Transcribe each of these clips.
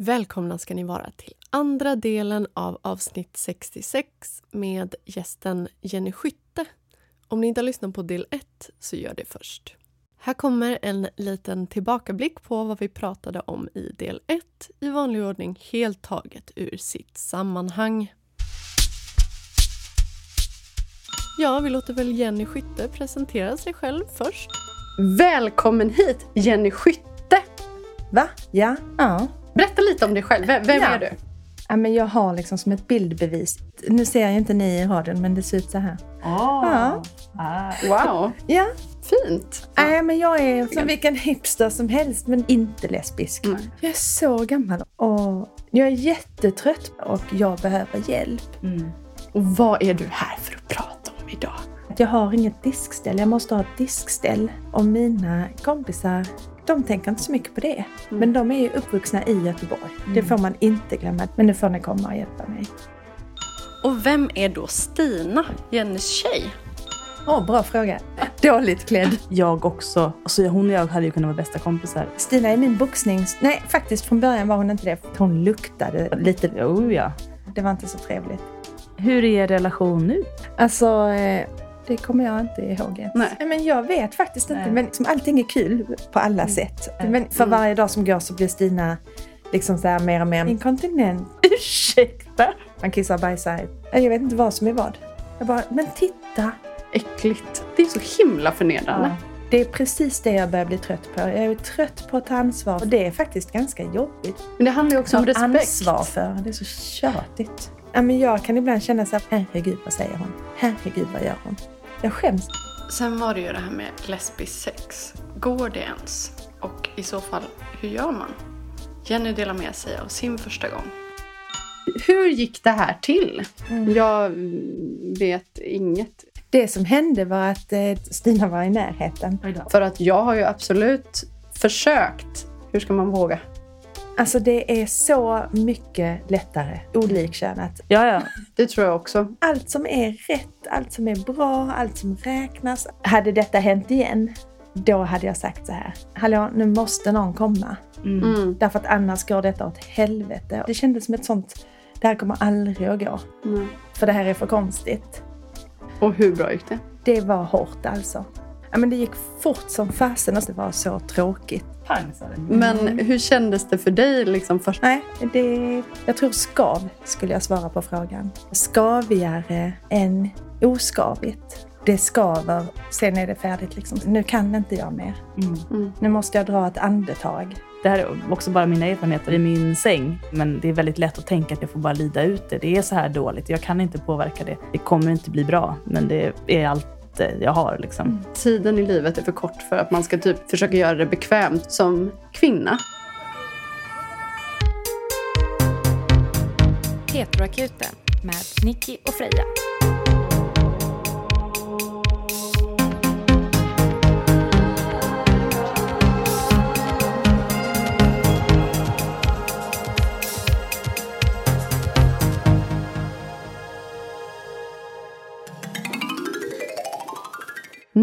Välkomna ska ni vara till andra delen av avsnitt 66 med gästen Jenny Skytte. Om ni inte har lyssnat på del 1 så gör det först. Här kommer en liten tillbakablick på vad vi pratade om i del 1 i vanlig ordning helt taget ur sitt sammanhang. Ja, vi låter väl Jenny Skytte presentera sig själv först. Välkommen hit Jenny Skytte! Va? Ja. ja. Berätta lite om dig själv. Vem, vem Ja. är du? ja men jag har liksom som ett bildbevis. Nu ser ju inte ni i radion, men det ser ut så här. Ja. Ah. Wow, Ja. fint! Nej, men jag är som vilken hipster som helst, men inte lesbisk. Nej. Jag är så gammal och jag är jättetrött och jag behöver hjälp. Mm. Och vad är du här för att prata om idag? Jag har inget diskställ, jag måste ha ett diskställ. Och mina kompisar, de tänker inte så mycket på det. Men de är ju uppvuxna i Göteborg. Det får man inte glömma. Men nu får ni komma och hjälpa mig. Och vem är då Stina, Jennys tjej? Åh, bra fråga. Dåligt klädd. Jag också. Alltså, hon och jag hade ju kunnat vara bästa kompisar. Stina är min boxnings... Nej, faktiskt från början var hon inte det. Hon luktade lite. Oh ja. Det var inte så trevligt. Hur är er relation nu? Alltså, eh, det kommer jag inte ihåg ens. Nej. men jag vet faktiskt inte. Nej. Men liksom, allting är kul på alla sätt. Men för Mm. varje dag som går så blir Stina liksom så här mer och mer inkontinent. Ursäkta? Man kissar och bajsar. Jag vet inte vad som är vad. Jag bara, men titta! Äckligt. Det är så himla förnedrande. Det är precis det jag börjar bli trött på. Jag är trött på att ta ansvar. Och det är faktiskt ganska jobbigt. Men det handlar ju också om respekt. ansvar för. Det är så tjatigt. Ja, men jag kan ibland känna så här, herregud vad säger hon? Herregud vad gör hon? Jag skäms. Sen var det ju det här med lesbisk sex. Går det ens? Och i så fall, hur gör man? Jenny delar med sig av sin första gång. Hur gick det här till? Jag mm, vet inget. Det som hände var att eh, Stina var i närheten. För att jag har ju absolut försökt. Hur ska man våga? Alltså det är så mycket lättare olikkönat. Ja, ja. Det tror jag också. Allt som är rätt, allt som är bra, allt som räknas. Hade detta hänt igen, då hade jag sagt så här. Hallå, nu måste någon komma. Mm. Mm. Därför att annars går detta åt helvete. Det kändes som ett sånt, det här kommer aldrig att gå. Nej. För det här är för konstigt. Och hur bra gick det? Det var hårt alltså. Ja, men det gick fort som fasen och det var så tråkigt. Pang sa det. Men hur kändes det för dig liksom först? Nej, det, jag tror skav skulle jag svara på frågan. Skavigare än oskavigt. Det skaver, sen är det färdigt liksom. Nu kan inte jag mer. Mm. Mm. Nu måste jag dra ett andetag. Det här är också bara mina erfarenheter i min säng. Men det är väldigt lätt att tänka att jag får bara lida ut det. Det är så här dåligt. Jag kan inte påverka det. Det kommer inte bli bra. Men det är allt jag har liksom. Tiden i livet är för kort för att man ska typ försöka göra det bekvämt som kvinna. Heteroakuten med Nicky och Freja.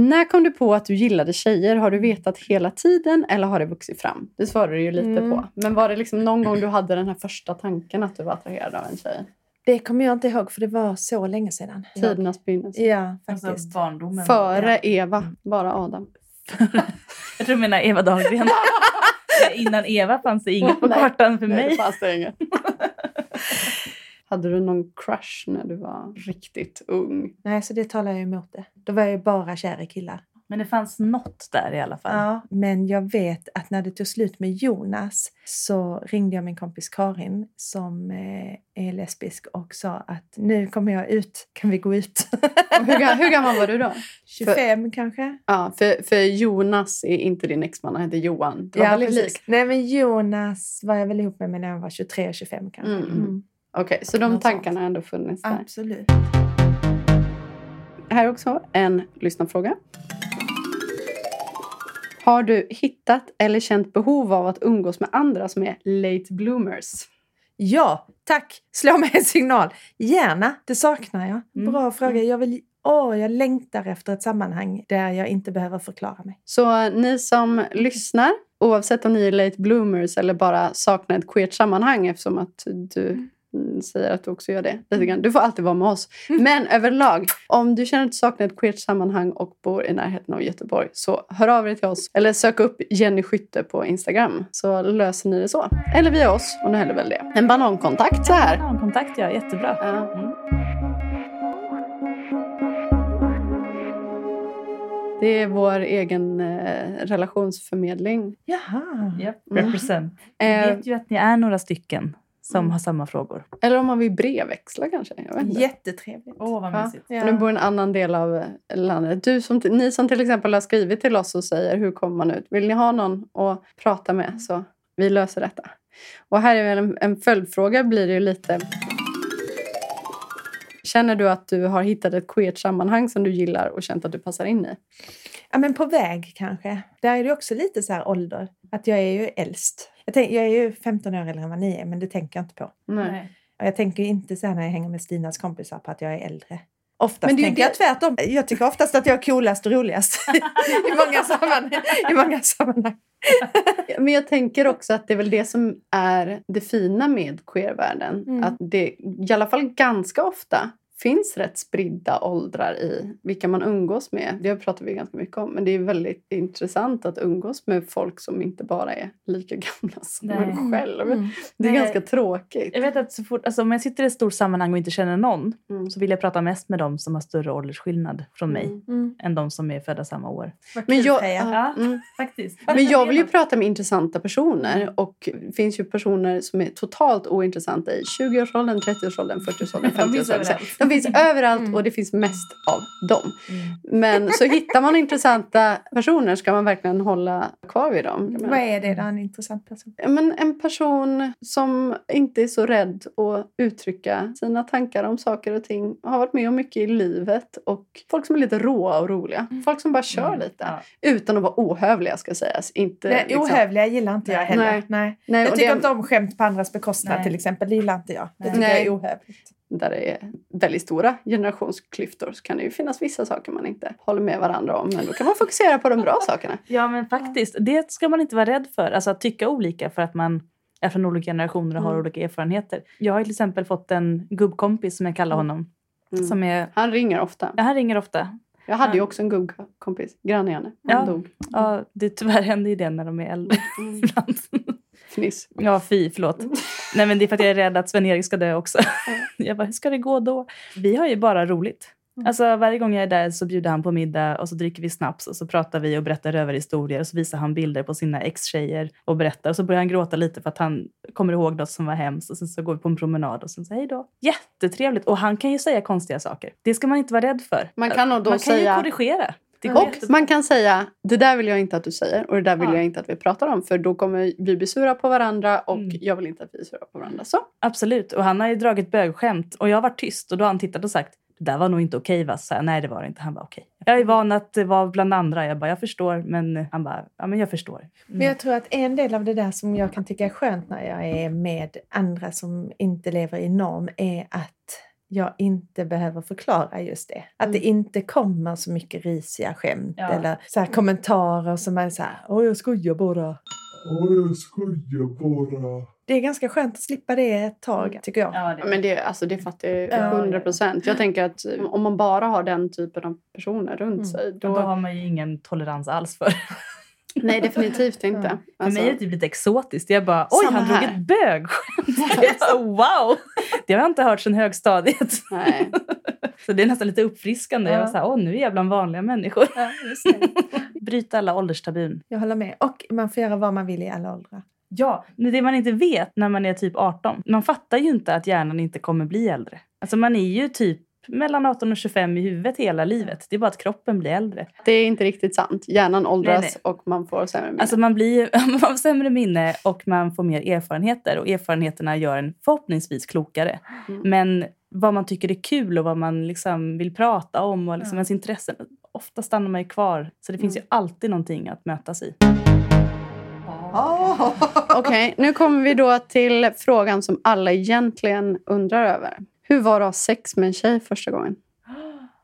När kom du på att du gillade tjejer? Har du vetat hela tiden eller har det vuxit fram? Det svarar du ju lite Mm. på. Men var det liksom någon gång du hade den här första tanken att du var attraherad av en tjej? Det kommer jag inte ihåg för det var så länge sedan. Tidernas begynnelse. Ja, Alltså faktiskt. barndomen. Före Eva, bara Adam. Jag tror du menar Eva Dahlgren. Innan Eva fanns det inget på Nej. kartan för Nej, mig. det fanns det inget. Hade du någon crush när du var riktigt ung? Nej, så det talar jag emot det. Då var jag ju bara kär i killar. Men det fanns något där i alla fall. Ja, men jag vet att när det tog slut med Jonas så ringde jag min kompis Karin som eh, är lesbisk och sa att nu kommer jag ut, kan vi gå ut? Hur, hur gammal var du då? 25 kanske? Ja, för, för Jonas är inte din exman, han heter Johan. Det var väldigt likt. Nej men Jonas var jag väl ihop med när jag var 23 och 25 kanske. Mm, mm. Okej, så de tankarna har ändå funnits där. Absolut. Här också en lyssnarfråga. Har du hittat eller känt behov av att umgås med andra som är late bloomers? Ja, tack! Slå mig en signal. Gärna, det saknar jag. Mm. Bra fråga. Jag vill åh, jag längtar efter ett sammanhang där jag inte behöver förklara mig. Så ni som lyssnar, oavsett om ni är late bloomers eller bara saknar ett queert sammanhang eftersom att du mm, säger att du också gör det. Lite grann. Du får alltid vara med oss. Men överlag, om du känner att du saknar ett queert sammanhang och bor i närheten av Göteborg så hör av dig till oss. Eller sök upp Jenny Skytte på Instagram så löser ni det så. Eller via oss om du hellre vill det. En banankontakt så här. Ja, kontakt ja, jättebra. Ja. Mm. Det är vår egen eh, relationsförmedling. Jaha. Yep. Mm. Represent. Eh, Jag vet ju att ni är några stycken som Mm. har samma frågor. eller om man vill brevväxla kanske. Jag vet inte. Jättetrevligt. Åh, vad Ja. mysigt. Ja. För nu bor i en annan del av eh, landet. Du som, ni som till exempel har skrivit till oss och säger hur kommer man ut? Vill ni ha någon att prata med så vi löser detta. Och här är väl en, en följdfråga blir det ju lite. Känner du att du har hittat ett queert sammanhang som du gillar och känt att du passar in i? Ja, men på väg kanske. Där är det också lite så här ålder. Att jag är ju äldst. Jag, tänk, jag är ju 15 år äldre än vad ni är, men det tänker jag inte på. Nej. Och jag tänker inte så här när jag hänger med Stinas kompisar på att jag är äldre. Oftast Men det tänker jag det- tvärtom. Jag tycker oftast att jag är coolast och roligast i, många sammanhang, i många sammanhang. Men jag tänker också att det är väl det som är det fina med queervärlden. Mm. Att det i alla fall ganska ofta finns rätt spridda åldrar i vilka man umgås med. Det pratar vi ganska mycket om. Men det är väldigt intressant att umgås med folk som inte bara är lika gamla som Nej. en själv. Mm. Det är Nej. ganska tråkigt. Jag vet att så fort, alltså, om jag sitter i ett stort sammanhang och inte känner någon Mm. så vill jag prata mest med dem som har större åldersskillnad från mig Mm. Mm. än de som är födda samma år. Vad Men jag, Freja. ja, mm. faktiskt. Men jag vill ju prata med intressanta personer. Mm. Och det finns ju personer som är totalt ointressanta i 20-årsåldern, 30-årsåldern, 40-årsåldern, De finns 50-årsåldern. Överallt. De finns överallt Mm. och det finns mest av dem. Mm. Men så hittar man intressanta personer ska man verkligen hålla kvar vid dem. Jag Vad är det då, en intressant person? men en person som inte är så rädd att uttrycka sina tankar om saker och ting. Har varit med om mycket i livet. Och folk som är lite råa och roliga. Folk som bara kör Mm. lite. Ja. Utan att vara ohövliga ska sägas. Inte, Nej, liksom- ohövliga gillar inte jag heller. Nej. Nej. Nej, Jag tycker det- inte om skämt på andras bekostnad till exempel. Det gillar inte jag. Det Nej. tycker jag Nej. är ohövligt. Där det är väldigt stora generationsklyftor så kan det ju finnas vissa saker man inte håller med varandra om. Men då kan man fokusera på de bra sakerna. Ja, men faktiskt. Det ska man inte vara rädd för. Alltså att tycka olika för att man är från olika generationer och har Mm. olika erfarenheter. Jag har till exempel fått en gubbkompis som jag kallar honom. Mm. Som är, Han ringer ofta. ja, han ringer ofta. Jag hade ju också en gubbkompis, granne Janne. Han Ja. dog. Ja, det tyvärr händer ju det när de är äldre Mm. Fniss. Ja, fy, förlåt. Nej, men det är för att jag är rädd att Sven-Erik ska dö också. Jag bara, hur ska det gå då? Vi har ju bara roligt. Mm. Alltså varje gång jag är där så bjuder han på middag och så dricker vi snaps och så pratar vi och berättar rövarhistorier och så visar han bilder på sina ex-tjejer och berättar och så börjar han gråta lite för att han kommer ihåg något som var hemskt och sen så går vi på en promenad och sen så hej då. Jättetrevligt! Och han kan ju säga konstiga saker. Det ska man inte vara rädd för. Man kan nog då man kan säga- ju korrigera. Och jättebra. man kan säga, det där vill jag inte att du säger och det där vill Ja. jag inte att vi pratar om för då kommer vi bli sura på varandra och Mm. jag vill inte att vi är sura på varandra. Så. Absolut. Och han har ju dragit bögskämt och jag har varit tyst och då har han tittat och sagt det där var nog inte okej va? Så Nej det var det inte. Han bara okej. Jag är van att det var bland andra. Jag bara jag förstår. Men han bara ja men jag förstår. Mm. Men jag tror att en del av det där som jag kan tycka är skönt när jag är med andra som inte lever i norm är att jag inte behöver förklara just det. Att det inte kommer så mycket risiga skämt Ja. eller så här kommentarer som är så här, åh jag skojar bara. Ja, jag skojar bara. Det är ganska skönt att slippa det ett tag, tycker jag. Ja, Ja, Men det, alltså, det fattar jag Ja, ja, hundra procent. Jag tänker att om man bara har den typen av personer runt Mm. sig. Då Då... har man ju ingen tolerans alls för. Nej, definitivt inte. Ja. För Alltså, mig är det typ lite exotiskt. Jag bara oj Samma han drog här. ett bögskämt. Wow! Det har jag inte hört sedan högstadiet. nej. Så det är nästan lite uppfriskande. Jag var Ja. så här, åh nu är jag bland vanliga människor. Ja, just det. Bryta alla ålderstabun. Jag håller med. Och man får göra vad man vill i alla åldrar. Ja, men det man inte vet när man är typ 18. Man fattar ju inte att hjärnan inte kommer bli äldre. Alltså man är ju typ mellan 18 och 25 i huvudet hela livet. Det är bara att kroppen blir äldre. Det är inte riktigt sant. Hjärnan åldras Nej, och man får sämre minne. Alltså man, blir, man får sämre minne och man får mer erfarenheter. Och erfarenheterna gör en förhoppningsvis klokare. Mm. Men vad man tycker är kul och vad man liksom vill prata om och liksom Ja. ens intressen. Ofta stannar man ju kvar. Så det finns Mm. ju alltid någonting att mötas i. Okej, nu kommer vi då till frågan som alla egentligen undrar över. Hur var det att ha sex med en tjej första gången?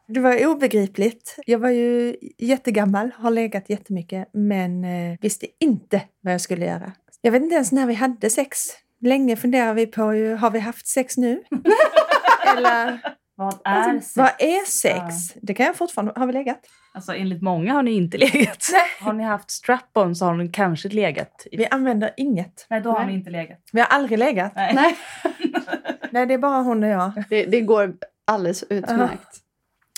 Det var obegripligt. Jag var ju jättegammal, har legat jättemycket, men eh, visste inte vad jag skulle göra. Jag vet inte ens när vi hade sex. Länge funderar vi på, ju, har vi haft sex nu? Eller Vad är sex? vad är sex? Det kan jag fortfarande... Har vi legat? Alltså enligt många har ni inte legat. Har ni haft strap-on så har ni kanske legat. Vi använder inget. Nej, då har Nej. ni inte legat. Vi har aldrig legat. Nej. Nej, Nej, det är bara hon och jag. det, det går alldeles utmärkt.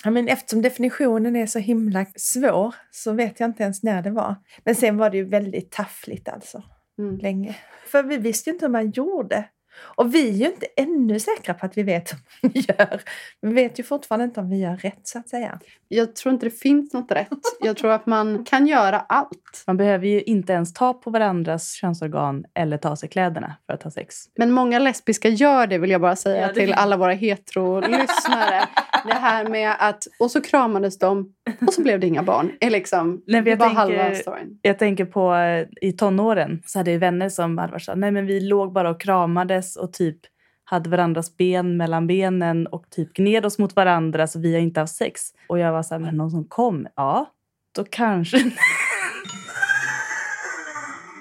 Ja, men eftersom definitionen är så himla svår så vet jag inte ens när det var. Men sen var det ju väldigt taffligt alltså, Mm. länge. För vi visste ju inte hur man gjorde. Och vi är ju inte ännu säkra på att vi vet hur man gör. Vi vet ju fortfarande inte om vi gör rätt så att säga. Jag tror inte det finns något rätt. Jag tror att man kan göra allt. Man behöver ju inte ens ta på varandras könsorgan eller ta sig kläderna för att ha sex. Men många lesbiska gör det vill jag bara säga Ja, det- till alla våra hetero-lyssnare. det här med att, och så kramades de och så blev det inga barn. Är liksom, Nej, det jag var tänker- halva storyn. Jag tänker på eh, i tonåren så hade jag vänner som hade varit så nej men vi låg bara och kramades och typ hade varandras ben mellan benen och typ gned oss mot varandra så vi har inte haft sex. Och jag var så här, men någon som kom? Ja, då kanske.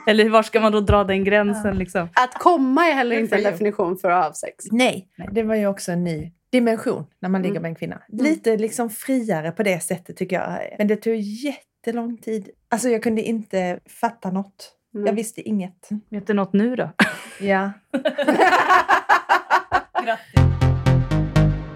Eller var ska man då dra den gränsen liksom? Att komma är heller inte en definition för att ha sex. Nej, det var ju också en ny dimension när man ligger Mm. med en kvinna. Lite liksom friare på det sättet tycker jag. Men det tog jättelång tid. Alltså jag kunde inte fatta något. Mm. Jag visste inget. Vet du något nu då? Ja.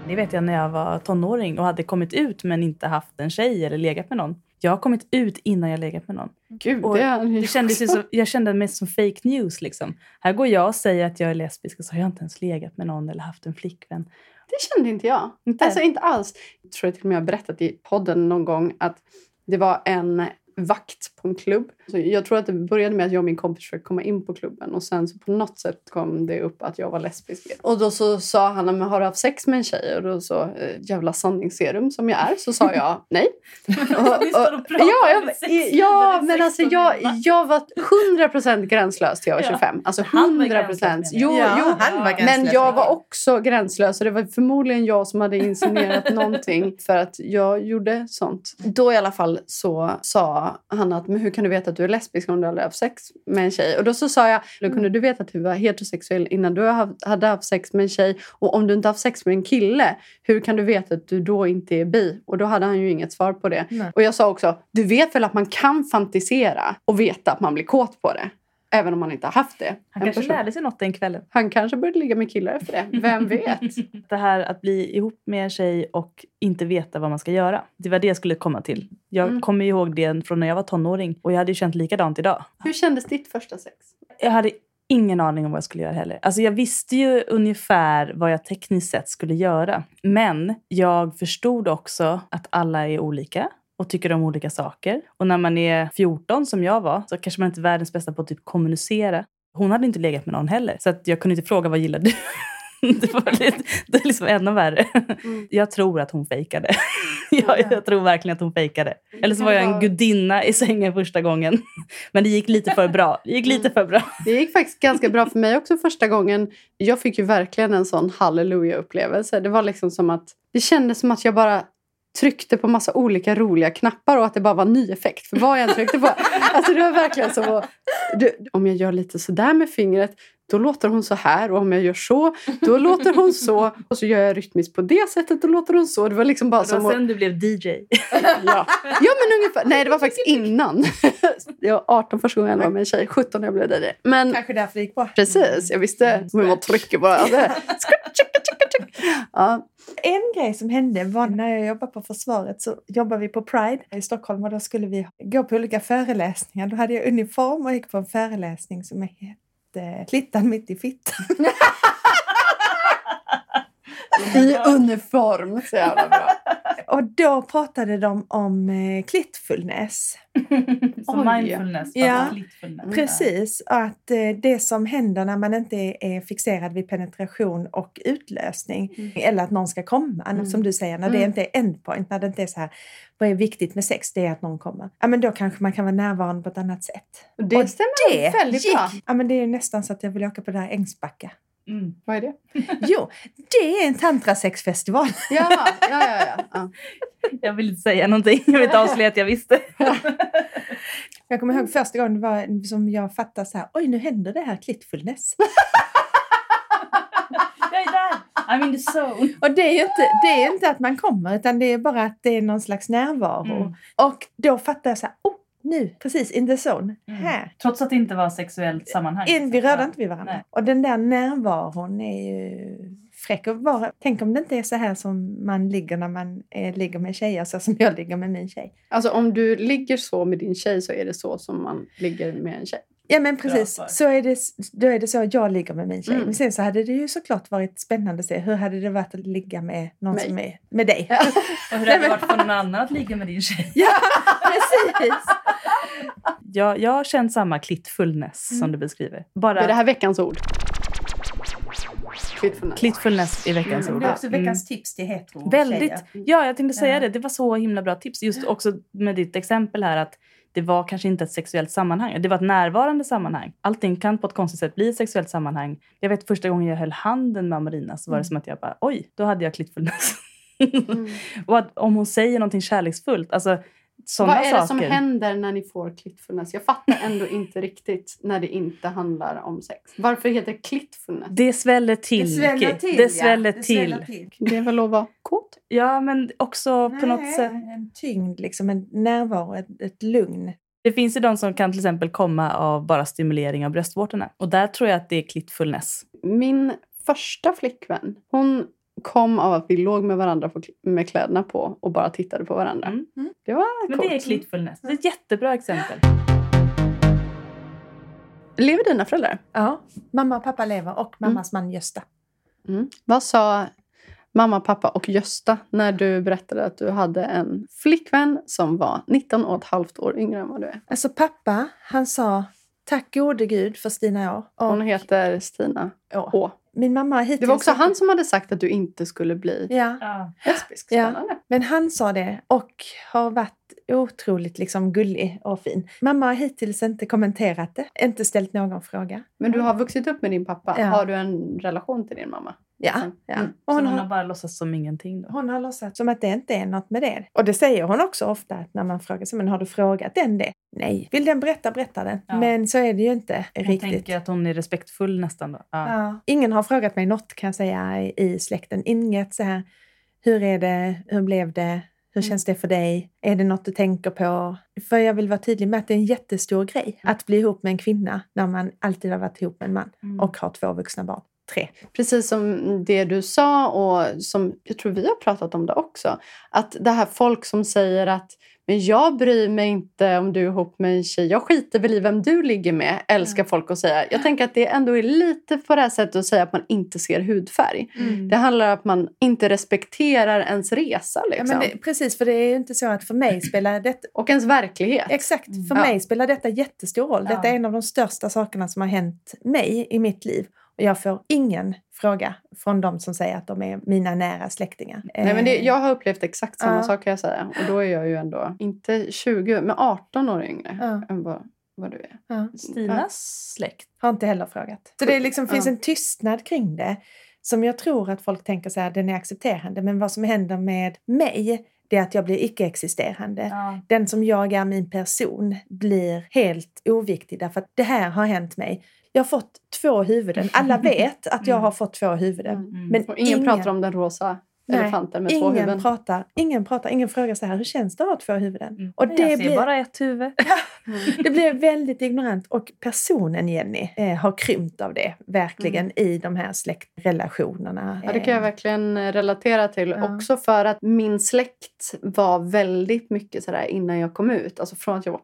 Det vet jag när jag var tonåring och hade kommit ut men inte haft en tjej eller legat med någon. Jag har kommit ut innan jag legat med någon. Gud, Och det, kändes som, jag kände mig som fake news. Liksom. Här går jag och säger att jag är lesbisk och så har jag inte ens legat med någon eller haft en flickvän. Det kände inte jag. Inte? Alltså inte alls. Jag tror jag till och med jag har berättat i podden någon gång att det var en vakt en klubb. Så jag tror att det började med att jag och min kompis försökte komma in på klubben och sen så på något sätt kom det upp att jag var lesbisk. Och då så sa han, men har du haft sex med en tjej? Och då så, eh, jävla sanningsserum som jag är, så sa jag nej. Och, och pratar ja, jag, ja, men alltså 16 jag, jag var 100% gränslös till jag var Ja. 25. Alltså Han var 100%. gränslös, menar jag. Jo, Ja, jo, han var men jag var också gränslös och det var förmodligen jag som hade insinuerat någonting för att jag gjorde sånt. Då i alla fall så sa han att men hur kan du veta att du är lesbisk om du aldrig haft sex med en tjej? Och då så sa jag, då kunde du veta att du var heterosexuell innan du hade haft sex med en tjej och om du inte haft sex med en kille, hur kan du veta att du då inte är bi? Och då hade han ju inget svar på det. Nej. Och jag sa också, du vet väl att man kan fantisera och veta att man blir kåt på det? Även om man inte har haft det. Han En kanske person. lärde sig något den kvällen. Han kanske började ligga med killar efter det. Vem vet? Det här att bli ihop med en tjej och inte veta vad man ska göra. Det var det jag skulle komma till. Jag Mm. kommer ihåg det från när jag var tonåring och jag hade ju känt likadant idag. Hur kändes ditt första sex? Jag hade ingen aning om vad jag skulle göra heller. Alltså jag visste ju ungefär vad jag tekniskt sett skulle göra. Men jag förstod också att alla är olika och tycker om olika saker. Och när man är 14 som jag var så kanske man inte är världens bästa på att typ kommunicera. Hon hade inte legat med någon heller. Så att jag kunde inte fråga vad gillar du? Det, var lite, det är liksom ännu värre. Mm. Jag tror att hon fejkade. Jag, jag tror verkligen att hon fejkade. Eller så var jag en gudinna i sängen första gången. Men det gick lite för bra. Det gick lite för bra. Det gick faktiskt ganska bra för mig också första gången. Jag fick ju verkligen en sån halleluja-upplevelse. Det var liksom som att det kändes som att jag bara tryckte på massa olika roliga knappar och att det bara var ny effekt för vad jag än tryckte på. Alltså det var verkligen så. att- om jag gör lite sådär med fingret då låter hon så här och om jag gör så då låter hon så och så gör jag rytmiskt på det sättet då låter hon så. Det var liksom bara Det som var att, sen du blev DJ. ja. ja men ungefär. Nej det var faktiskt innan. Jag var 18 första gången jag var med en tjej, 17 när jag blev DJ. Men Kanske därför det gick bra. Precis, jag visste hur man trycker bara. Alltså. Ja, en grej som hände var när jag jobbade på försvaret så jobbade vi på Pride i Stockholm och då skulle vi gå på olika föreläsningar. Då hade jag uniform och gick på en föreläsning som hette Klittan mitt i fittan. I uniform. Så jävla bra. Och då pratade de om eh, klittfulness. Som Oj. mindfulness. Ja. fast klittfulness. Precis, och att eh, det som händer när man inte är fixerad vid penetration och utlösning Mm. eller att någon ska komma, Mm. som du säger, när det Mm. inte är endpoint, när det inte är så här, vad är viktigt med sex? Det är att någon kommer. Ja, men då kanske man kan vara närvarande på ett annat sätt. Det Och stämmer Det väldigt gick! bra. Ja, men det är nästan så att jag vill åka på det här Ängsbacka. Mm. Vad är det? Jo, det är en tantrasexfestival. Ja, ja, ja. ja. ja. Jag vill inte säga någonting. Jag vill inte avslöja att jag visste. Jag kommer ihåg första gången var som jag fattade så här, oj nu händer det här klittfullness. Jag är där! I'm in the zone. Och det är ju inte, det är inte att man kommer utan det är bara att det är någon slags närvaro. Mm. Och då fattar jag så här, oh nu, precis in the zone, Mm. här. Trots att det inte var sexuellt sammanhang. In, vi rörde Ja. inte vid varandra. Nej. Och den där närvaron är ju fräck. Och bara, tänk om det inte är så här som man ligger när man eh, ligger med tjejer, så som jag ligger med min tjej. Alltså om du ligger så med din tjej så är det så som man ligger med en tjej. Ja men precis, så är det, då är det så jag ligger med min tjej. Mm. Men sen så hade det ju såklart varit spännande att se hur hade det varit att ligga med någon Mig. som är med dig. Och hur hade det varit för någon annan att ligga med din tjej? Ja, precis! Jag, jag har känt samma klittfullness som du beskriver. Bara Är det här veckans ord? Klittfullness. klittfullness i veckans ord. Det är också Mm. veckans tips till hetero Väldigt. tjejer. Ja, jag tänkte säga det. Det var så himla bra tips. Just också med ditt exempel här att det var kanske inte ett sexuellt sammanhang. Det var ett närvarande sammanhang. Allting kan på ett konstigt sätt bli ett sexuellt sammanhang. Jag vet första gången jag höll handen med Marina så var det Mm. som att jag bara oj, då hade jag klittfullness. Mm. Och att om hon säger någonting kärleksfullt, alltså sådana Vad är saker. det som händer när ni får klittfullness? Jag fattar ändå inte riktigt när det inte handlar om sex. Varför heter det klittfullness? Det sväller till. Det sväller till, Det ja. sväller Det till. sväller till. Det är väl att vara kåt? Ja, men också på något Nej, sätt. En tyngd, liksom, en närvaro, ett, ett lugn. Det finns ju de som kan till exempel komma av bara stimulering av bröstvårtorna. Och där tror jag att det är klittfullness. Min första flickvän, hon kom av att vi låg med varandra på- med kläderna på och bara tittade på varandra. Mm. Det var Men coolt. det är klittfullness. Det är ett jättebra exempel. Lever dina föräldrar? Ja, mamma och pappa lever och mammas man Gösta. Mm. Vad sa mamma, pappa och Gösta när du berättade att du hade en flickvän som var 19 och ett halvt år yngre än vad du är? Alltså pappa, han sa tack gode gud för Stina år. Och, Hon heter Stina Å. H. Min mamma hittills... Det var också han som hade sagt att du inte skulle bli Ja, Ja. lesbisk. Ja. Spännande. men han sa det och har varit otroligt liksom gullig och fin. Mamma har hittills inte kommenterat det, inte ställt någon fråga. Men du har vuxit upp med din pappa. Ja. Har du en relation till din mamma? Ja, Mm. ja. Mm. Och Så hon hon har, bara låtsats som ingenting då. hon har låtsats som att det inte är något med det. Och det säger hon också ofta att när man frågar sig, men har du frågat den det? Nej. Vill den berätta, berätta den. Ja. Men så är det ju inte Jag riktigt. tänker att hon är respektfull nästan då. Ja. Ja. Ingen har frågat mig något kan jag säga i, i släkten. Inget så här, hur är det, hur blev det, hur känns det för dig, är det något du tänker på? För jag vill vara tydlig med att det är en jättestor grej att bli ihop med en kvinna när man alltid har varit ihop med en man Mm. och har två vuxna barn. Tre. Precis som det du sa och som jag tror vi har pratat om det också. Att det här folk som säger att men jag bryr mig inte om du är ihop med en tjej. Jag skiter väl i vem du ligger med. Älskar folk att säga. Jag tänker att det ändå är lite på det här sättet att säga att man inte ser hudfärg. Mm. Det handlar om att man inte respekterar ens resa. Ja, Liksom. men det, precis, för det är ju inte så att för mig spelar detta Och ens verklighet. Exakt, för Ja. mig spelar detta jättestor roll. Detta Ja. är en av de största sakerna som har hänt mig i mitt liv. Jag får ingen fråga från de som säger att de är mina nära släktingar. Nej, men det, Eh, jag har upplevt exakt samma Ja. sak kan jag säga. Och då är jag ju ändå inte 20, men 18 år yngre Ja. än vad, vad du är. ja. Stinas släkt. Har inte heller frågat. Så det liksom finns Ja. en tystnad kring det som jag tror att folk tänker så här, den är accepterande. Men vad som händer med mig, det är att jag blir icke-existerande. Ja. Den som jag är, min person, blir helt oviktig därför att det här har hänt mig. Jag har fått två huvuden. Alla vet att jag Mm. har fått två huvuden. Mm. Men Och ingen, pratar om den rosa Nej, elefanten med två ingen huvuden. pratar, ingen pratar, ingen frågar så här, hur känns det att ha två huvuden? Mm. Och det jag ser blir- bara ett huvud. Det blir väldigt ignorant och personen Jenny eh, har krympt av det verkligen i de här släktrelationerna. Mm. Ja, det kan jag Eh, verkligen eh, relatera till. Ja. Också för att min släkt var väldigt mycket sådär innan jag kom ut. Alltså från att jag var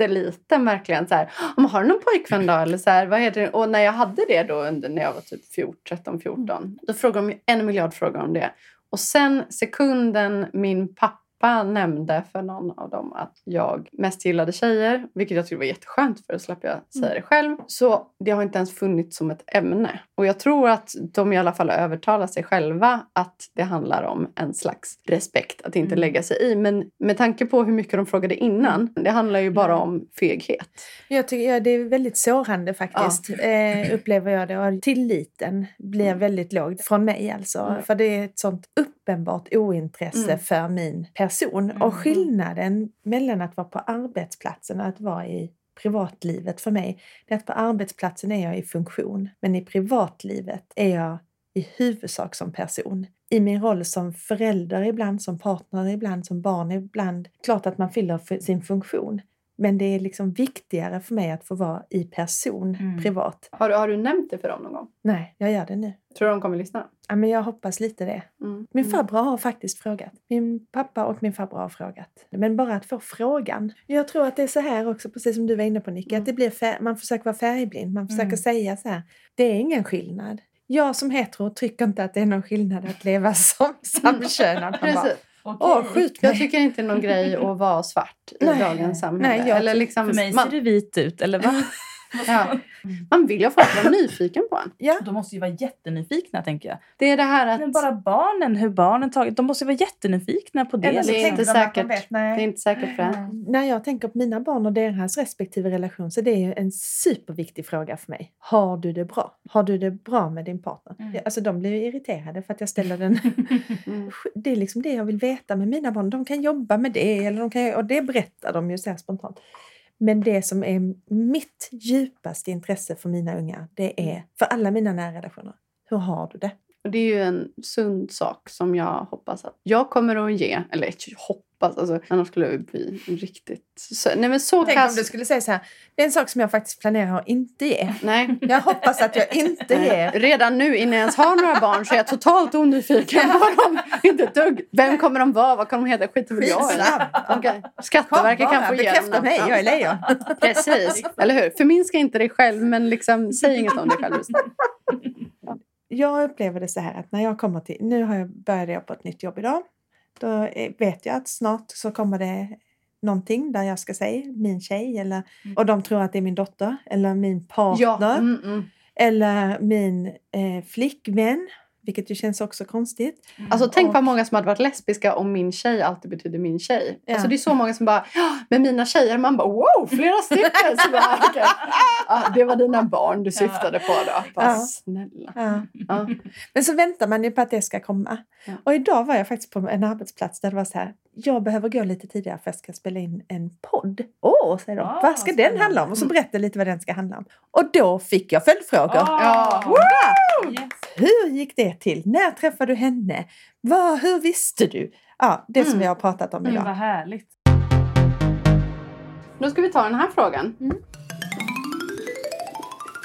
jätteliten verkligen. Så här, har du någon pojkvän då? Eller så här, vad heter det? Och när jag hade det då under, när jag var typ 14, 13, 14. Då frågade de en miljard frågor om det. Och sen sekunden min pappa pappa nämnde för någon av dem att jag mest gillade tjejer, vilket jag tyckte var jätteskönt för då slapp jag säga det själv. Så det har inte ens funnits som ett ämne. Och jag tror att de i alla fall övertalar sig själva att det handlar om en slags respekt, att inte Mm. lägga sig i. Men med tanke på hur mycket de frågade innan, det handlar ju bara om feghet. Jag tycker ja, det är väldigt sårande faktiskt, eh, upplever jag det. Och tilliten blir väldigt låg från mig alltså. Mm. För det är ett sånt uppenbart ointresse Mm. för min person. Mm. Och skillnaden mellan att vara på arbetsplatsen och att vara i privatlivet för mig, det är att på arbetsplatsen är jag i funktion. Men i privatlivet är jag i huvudsak som person. I min roll som förälder ibland, som partner ibland, som barn ibland. Klart att man fyller sin funktion. Men det är liksom viktigare för mig att få vara i person, Mm. privat. Har, du- har du nämnt det för dem någon gång? Nej, jag gör det nu. Tror du de kommer lyssna? Ja, men jag hoppas lite det. Mm. Min farbror har faktiskt frågat. Min pappa och min farbror har frågat. Men bara att få frågan. Jag tror att det är så här också, precis som du var inne på Nicky, Mm. att det blir man försöker vara färgblind. Man försöker Mm. säga så här, det är ingen skillnad. Jag som hetero tycker inte att det är någon skillnad att leva som samkönad. Han bara, Precis. Åh, mig! Jag tycker inte det är någon grej att vara svart i Nej. dagens samhälle. Nej, jag Eller liksom, För mig man, ser det vit ut, eller va? ja, man vill ju att folk vara nyfiken på en. Ja, De måste ju vara jättenyfikna, tänker jag. Det är det här att... Men bara barnen, hur barnen tagit, de måste ju vara jättenyfikna på det. eller så det är liksom. tänker inte de säkert. vet, nej. Det är inte säkert för det. När jag tänker på mina barn och deras respektive relation så det är ju en superviktig fråga för mig. Har du det bra? Har du det bra med din partner? Mm. Alltså de blir ju irriterade för att jag ställer den. Mm. Det är liksom det jag vill veta med mina barn. De kan jobba med det eller de kan, och det berättar de ju så här spontant. Men det som är mitt djupaste intresse för mina ungar, det är för alla mina nära relationer. Hur har du det? Och det är ju en sund sak som jag hoppas att jag kommer att ge. Eller jag hoppas, alltså, annars skulle jag bli riktigt... Så, nej men så Tänk om kass... du skulle säga så här, det är en sak som jag faktiskt planerar att inte ge. Nej. Jag hoppas att jag inte ger. Redan nu innan jag ens har några barn så är jag totalt onyfiken på dem. Inte ett dugg. Vem kommer de vara? Vad kommer de heta? Skiter väl jag i. Okay. Skatteverket Kom kan få igenom bekräfta mig, Ja. jag är lejon. Precis, eller hur? Förminska inte dig själv men liksom, säg inget om dig själv just nu. Jag upplever det så här att när jag kommer till, nu har jag började jag på ett nytt jobb idag. Då eh, vet jag att snart så kommer det någonting där jag ska säga min tjej eller, och de tror att det är min dotter eller min partner Ja, mm, mm. eller min eh, flickvän. Vilket ju känns också konstigt. Alltså tänk Och- vad många som hade varit lesbiska om min tjej alltid betyder min tjej. Ja. Alltså det är så många som bara, "Ja, med mina tjejer, man bara wow, flera stycken! Så bara, okej. ja, det var dina barn du syftade på då. Bara, Ja. snälla. Ja. Ja. Men så väntar man ju på att det ska komma. Ja. Och idag var jag faktiskt på en arbetsplats där det var så här. Jag behöver gå lite tidigare för att jag ska spela in en podd. Åh, säger de. Ah, vad ska den spännande. handla om? Och så berättade jag lite vad den ska handla om. Och då fick jag följdfrågor. Ah, Wow! yes. Hur gick det till? När träffade du henne? Vad, hur visste du? Ja, det som Mm. vi har pratat om Men idag. vad härligt. Då ska vi ta den här frågan. Mm.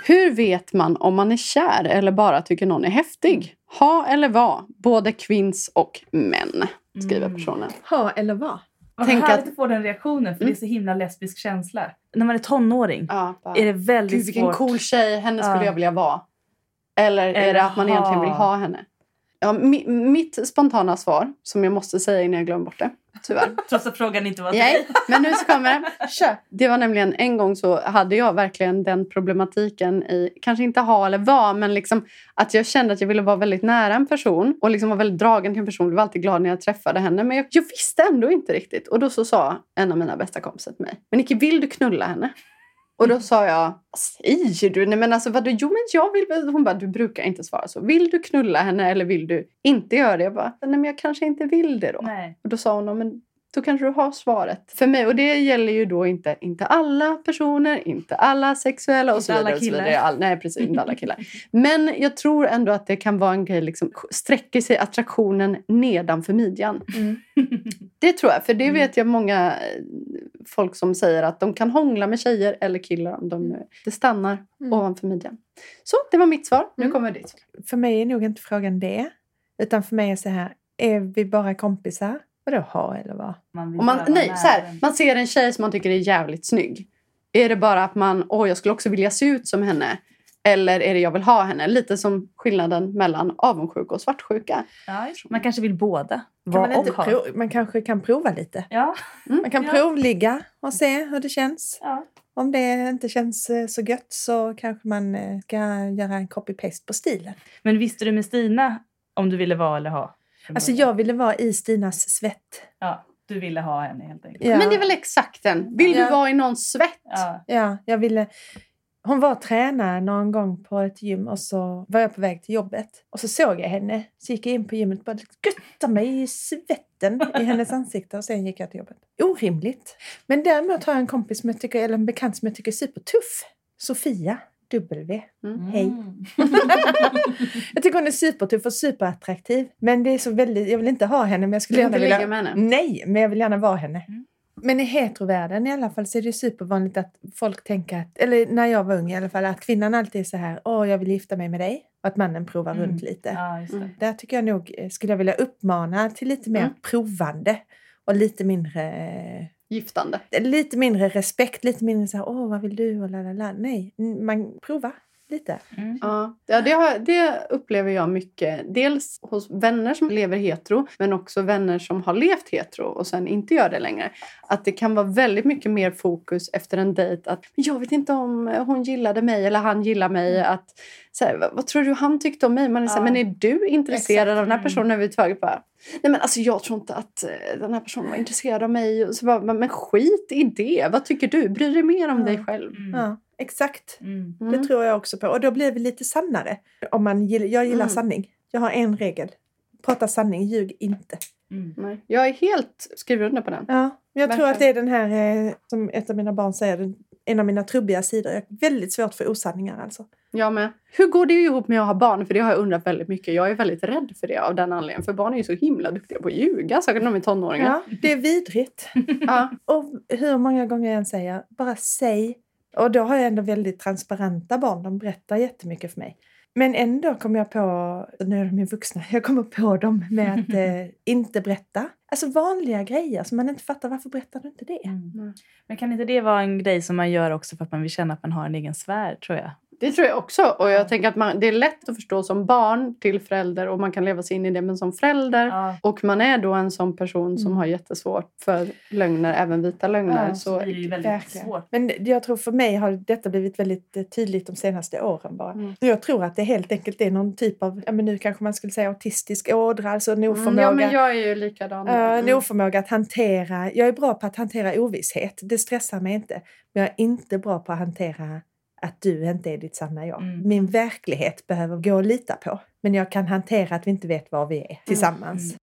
Hur vet man om man är kär eller bara tycker någon är häftig? Ha eller vara, både kvinns och män, skriver Mm. personen. Ha eller vad? Vad Tänk härligt att- att få den reaktionen, för Mm. det är så himla lesbisk känsla. När man är tonåring Ja, bara, är det väldigt Gud, vilken svårt. cool tjej, henne skulle Ja. jag vilja vara. Eller är Eller det att man egentligen vill ha. ha henne? Ja, mi, mitt spontana svar, som jag måste säga innan jag glömmer bort det, tyvärr. Trots att frågan inte var till Nej, dig. men nu så kommer det. Kör. Det var nämligen en gång så hade jag verkligen den problematiken i, kanske inte ha eller vara, men liksom att jag kände att jag ville vara väldigt nära en person och liksom var väldigt dragen till en person. Jag var alltid glad när jag träffade henne, men jag, jag visste ändå inte riktigt. Och då så sa en av mina bästa kompisar till mig, men Nicky, vill du knulla henne? Och då sa jag, vad säger du? Nej men alltså vadå? Jo men jag vill väl. Hon bara, du brukar inte svara så. Vill du knulla henne eller vill du inte göra det? Jag bara, nej men jag kanske inte vill det då. Nej. Och då sa hon, "Ja, men då kanske du har svaret. För mig, och det gäller ju då inte, inte alla personer, inte alla sexuella och Inte så vidare. alla och så vidare. killar. All, nej, precis. Inte alla killar. Men jag tror ändå att det kan vara en grej, liksom, sträcker sig attraktionen nedanför midjan. Mm. Det tror jag, för det Mm. vet jag många eh, folk som säger att de kan hångla med tjejer eller killar om de nu... Det stannar Mm. ovanför midjan. Så, det var mitt svar. Nu Mm. kommer ditt. För mig är nog inte frågan det. Utan för mig är så här, är vi bara kompisar? Vadå ha eller vad? Man man, nej, så här, man ser en tjej som man tycker är jävligt snygg. Är det bara att man, åh jag skulle också vilja se ut som henne? Eller är det jag vill ha henne? Lite som skillnaden mellan avundsjuka och svartsjuka. Ja, man kanske vill båda. Kan man, inte prov, man kanske kan prova lite. Ja. Man kan Ja. provligga och se hur det känns. Ja. Om det inte känns eh, så gött så kanske man eh, ska göra en copy-paste på stilen. Men visste du med Stina om du ville vara eller ha? Alltså jag ville vara i Stinas svett. Ja, du ville ha henne helt enkelt. Ja. Men det är väl exakt den. Vill Ja. du vara i någons svett? Ja. Ja, jag ville... Hon var tränare någon gång på ett gym och så var jag på väg till jobbet. Och så såg jag henne. Så gick jag in på gymmet och bara göttade mig i svetten i hennes ansikte och sen gick jag till jobbet. Orimligt. Men däremot har jag en kompis som jag tycker, eller en bekant som jag tycker är supertuff. Sofia W. Mm. Hej. Jag tycker hon är supertuff och superattraktiv. Men det är så väldigt, jag vill inte ha henne men jag skulle Vill gärna vilja... med henne? Nej, men jag vill gärna vara henne. Mm. Men i heterovärlden i alla fall så är det supervanligt att folk tänker, att, eller när jag var ung i alla fall, att kvinnan alltid är så här, åh jag vill gifta mig med dig. Och att mannen provar Mm. runt lite. Ja, just det. Mm. Där tycker jag nog, eh, skulle jag vilja uppmana till lite mer Mm. provande. Och lite mindre, eh, Giftande. lite mindre respekt, lite mindre så här, åh vad vill du och la la la. Nej, man provar lite. Mm. Ja, ja det, har, det upplever jag mycket. Dels hos vänner som lever hetero, men också vänner som har levt hetero och sen inte gör det längre. Att det kan vara väldigt mycket mer fokus efter en dejt att "Men jag vet inte om hon gillade mig eller han gillar mig. Att, så här, vad, vad tror du han tyckte om mig? Man är så här, Ja. men är du intresserad Exakt. av den här Mm. personen överhuvudtaget? Bara, Nej men alltså jag tror inte att eh, den här personen var intresserad av mig. Och så bara, men men skit i det. Vad tycker du? Bry dig mer om Ja. dig själv. Mm. Ja, exakt. Mm. Mm. Det tror jag också på. Och då blir vi lite sannare. Om man gill, jag gillar Mm. sanning. Jag har en regel. Prata sanning, ljug inte. Mm. Nej, jag är helt skriver under på den. Ja, jag tror Verkligen. att det är den här, eh, som ett av mina barn säger, en av mina trubbiga sidor. Jag har väldigt svårt för osanningar alltså. Jag med. Hur går det ihop med att ha barn? För det har jag undrat väldigt mycket. Jag är väldigt rädd för det av den anledningen. För barn är ju så himla duktiga på att ljuga, särskilt när de är tonåringar. Ja, det är vidrigt. Ja. Och hur många gånger jag än säger, bara säg. Och då har jag ändå väldigt transparenta barn. De berättar jättemycket för mig. Men ändå kom jag på, nu är de ju vuxna, jag kommer på dem med att eh, inte berätta. Alltså vanliga grejer som man inte fattar, varför berättar du inte det? Mm. Men kan inte det vara en grej som man gör också för att man vill känna att man har en egen sfär, tror jag? Det tror jag också. Och jag tänker att man, det är lätt att förstå som barn till förälder och man kan leva sig in i det. Men som förälder Ja. och man är då en sån person som Mm. har jättesvårt för lögner, även vita lögner. Ja, så det är ju väldigt Verkligen. svårt. Men jag tror för mig har detta blivit väldigt eh, tydligt de senaste åren bara. Mm. Jag tror att det helt enkelt är någon typ av, ja men nu kanske man skulle säga autistisk ådra, alltså en oförmåga. Mm, ja, men jag är ju likadan. Ja, en Mm. oförmåga att hantera, jag är bra på att hantera ovisshet, det stressar mig inte. Men jag är inte bra på att hantera att du inte är ditt sanna jag. Mm. Min verklighet behöver gå att lita på. Men jag kan hantera att vi inte vet var vi är tillsammans.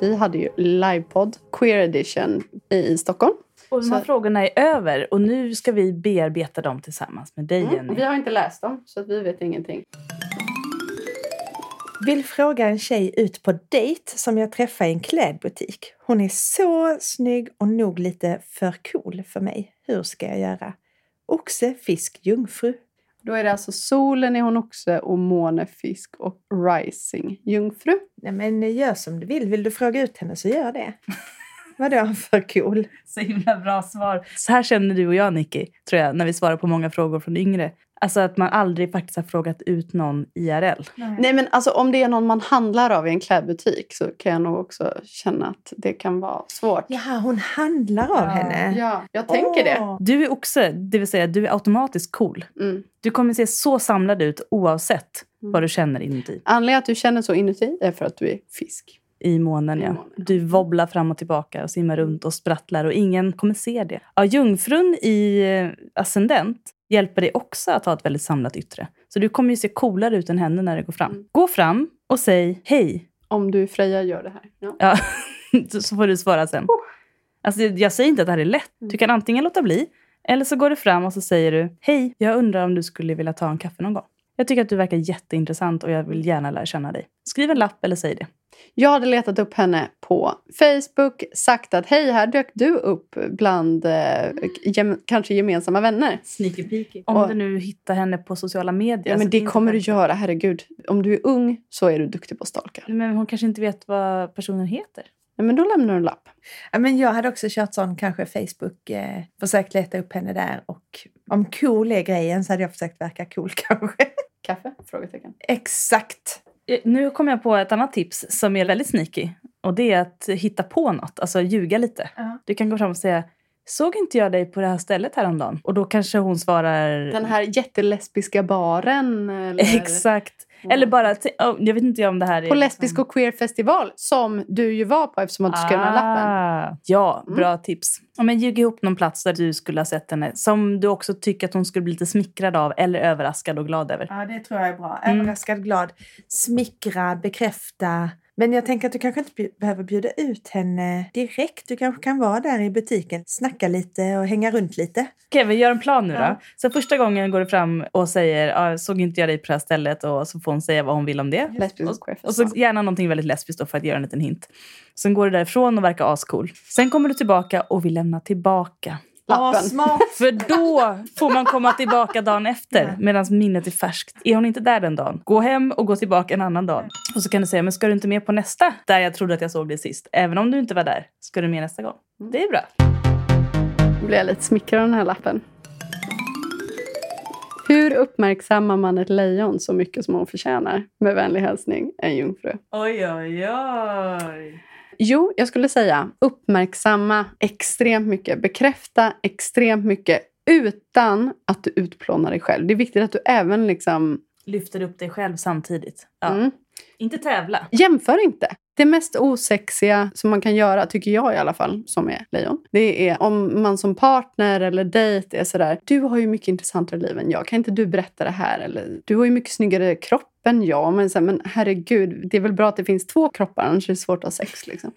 Vi hade ju livepodd, Queer Edition, i Stockholm. Och de här Så- frågorna är över och nu ska vi bearbeta dem tillsammans med dig, Jenny. Mm. Vi har inte läst dem, så att vi vet ingenting. Vill fråga en tjej ut på dejt som jag träffade i en klädbutik. Hon är så snygg och nog lite för cool för mig. Hur ska jag göra? Oxe, fisk, jungfru. Då är det alltså solen är hon oxe och måne fisk och rising jungfru. Nej men gör som du vill. Vill du fråga ut henne så gör det. Vadå för cool? Så himla bra svar. Så här känner du och jag, Nicky, tror jag, när vi svarar på många frågor från yngre. Alltså att man aldrig faktiskt har frågat ut någon IRL. Nej men alltså om det är någon man handlar av i en klädbutik så kan jag nog också känna att det kan vara svårt. Jaha, hon handlar av Ja. henne. Ja, jag tänker det. Åh. Du är oxe, det vill säga du är automatiskt cool. Mm. Du kommer se så samlad ut oavsett Mm. vad du känner inuti. Anledningen att du känner så inuti är för att du är fisk. I månen, I ja. månen. Du wobblar fram och tillbaka och simmar runt och sprattlar och ingen kommer se det. Ja, jungfrun i eh, ascendent hjälper dig också att ha ett väldigt samlat yttre. Så du kommer ju se coolare ut än henne när det går fram. Mm. Gå fram och säg hej. Om du Freja gör det här. Ja. Ja, så- får du svara sen. Alltså, jag säger inte att det här är lätt. Du kan antingen låta bli eller så går du fram och så säger du hej, jag undrar om du skulle vilja ta en kaffe någon gång. Jag tycker att du verkar jätteintressant och jag vill gärna lära känna dig. Skriv en lapp eller säg det. Jag hade letat upp henne på Facebook, sagt att hej, här dök du upp bland eh, gem- kanske gemensamma vänner. Sneaky peeky. Om Och- du nu hittar henne på sociala medier. Ja, men det kommer du göra, herregud. Om du är ung så är du duktig på att stalka. Men hon kanske inte vet vad personen heter. Nej, men då lämnar du en lapp. Ja, men jag hade också kört sån kanske Facebook, eh, försökt leta upp henne där och om cool är grejen så hade jag försökt verka cool kanske. Kaffe? Frågetecken. Exakt! Eh, Nu kommer jag på ett annat tips som är väldigt sneaky. Och det är att hitta på något, alltså ljuga lite. Ja. Du kan gå fram och säga Såg inte jag dig på det här stället häromdagen? Och då kanske hon svarar Den här jättelesbiska baren? Eller Exakt. Eller bara, t- oh, jag vet inte om det här är... på lesbisk och queer festival som du ju var på eftersom att du skrev den här lappen. Ah, Ja, Mm. bra tips. Ja, men ljug ihop någon plats där du skulle ha sett henne som du också tycker att hon skulle bli lite smickrad av eller överraskad och glad över. Ja, det tror jag är bra. Mm. Överraskad, glad, smickra, bekräfta. Men jag tänker att du kanske inte behöver bjuda ut henne direkt. Du kanske kan vara där i butiken, snacka lite och hänga runt lite. Okej, vi gör en plan nu då. Ja. Så första gången går du fram och säger ah, såg inte jag dig på det här stället och så får hon säga vad hon vill om det. Lesbisk och så gärna någonting väldigt lesbiskt då för att göra en liten hint. Sen går du därifrån och verkar ascool. Sen kommer du tillbaka och vill lämna tillbaka. Lappen. smart! För då får man komma tillbaka dagen efter medan minnet är färskt. Är hon inte där den dagen, gå hem och gå tillbaka en annan dag. Och så kan du säga, men ska du inte med på nästa? Där jag trodde att jag såg dig sist. Även om du inte var där, ska du med nästa gång. Det är bra. Nu blir jag lite smickrad av den här lappen. Hur uppmärksammar man ett lejon så mycket som hon förtjänar? Med vänlig hälsning, en jungfru. Oj, oj, oj. Jo, jag skulle säga uppmärksamma extremt mycket. Bekräfta extremt mycket utan att du utplånar dig själv. Det är viktigt att du även liksom... Lyfter upp dig själv samtidigt. Ja. Mm. Inte tävla. Jämför inte. Det mest osexiga som man kan göra, tycker jag i alla fall, som är lejon, det är om man som partner eller dejt är sådär, du har ju mycket intressantare liv än jag, kan inte du berätta det här? Eller du har ju mycket snyggare kropp än jag. Men, så här, men herregud, det är väl bra att det finns två kroppar, annars är det svårt att ha sex. Liksom.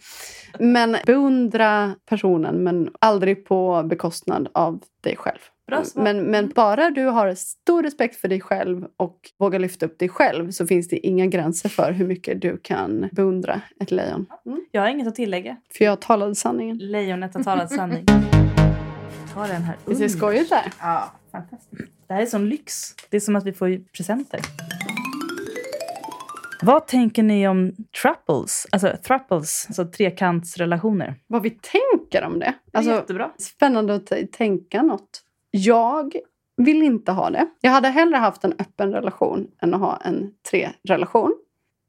Men beundra personen, men aldrig på bekostnad av dig själv. Bra svar. Men, men bara du har stor respekt för dig själv och vågar lyfta upp dig själv så finns det inga gränser för hur mycket du kan beundra ett lejon. Jag har inget att tillägga. För jag talade sanningen. Lejonet har talat sanning. Ta den här. Visst är det Oj. skojigt där? Ja. Fantastiskt. Det här är sån lyx. Det är som att vi får presenter. Vad tänker ni om truples? Alltså thruples, alltså trekantsrelationer. Vad vi tänker om det. Alltså, Jättebra. spännande att tänka något. Jag vill inte ha det. Jag hade hellre haft en öppen relation än att ha en tre-relation.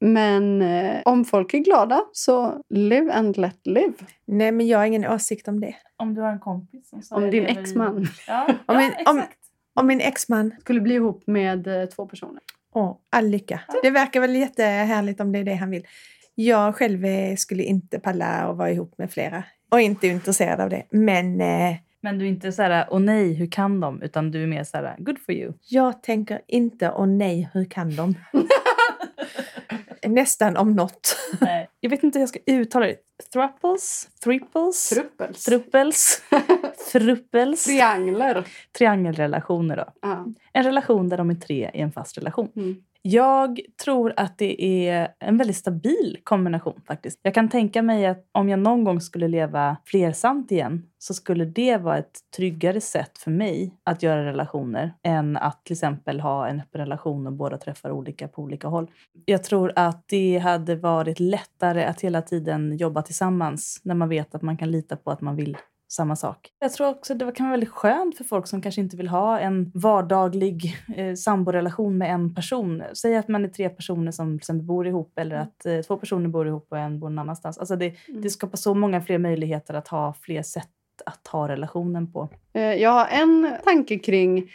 Men eh, om folk är glada så live and let live. Nej, men jag har ingen åsikt om det. Om du har en kompis som Om din i- exman Ja, Om ja min- om- exakt. Om min exman, skulle bli ihop med eh, två personer. åh, all lycka. Det verkar väl jättehärligt om det är det han vill. Jag själv eh, skulle inte palla att vara ihop med flera. Och inte intresserad av det. Men eh, Men du är inte så här, åh nej, hur kan de? Utan du är mer så här, good for you. jag tänker inte, åh nej, hur kan de? Nästan om något. Nej. Jag vet inte hur jag ska uttala det. Thruples? Thriples? Truppels. Truppels? Thruppels? Triangler. Triangelrelationer då. Ja. En relation där de är tre i en fast relation. Mm. Jag tror att det är en väldigt stabil kombination faktiskt. Jag kan tänka mig att om jag någon gång skulle leva flersamt igen så skulle det vara ett tryggare sätt för mig att göra relationer än att till exempel ha en öppen relation och båda träffar olika på olika håll. Jag tror att det hade varit lättare att hela tiden jobba tillsammans när man vet att man kan lita på att man vill samma sak. Jag tror också det kan vara väldigt skönt för folk som kanske inte vill ha en vardaglig eh, samborelation med en person. Säg att man är tre personer som exempel bor ihop eller att eh, två personer bor ihop och en bor någon annanstans. Alltså det, det skapar så många fler möjligheter att ha fler sätt att ha relationen på. Eh, Jag har en tanke kring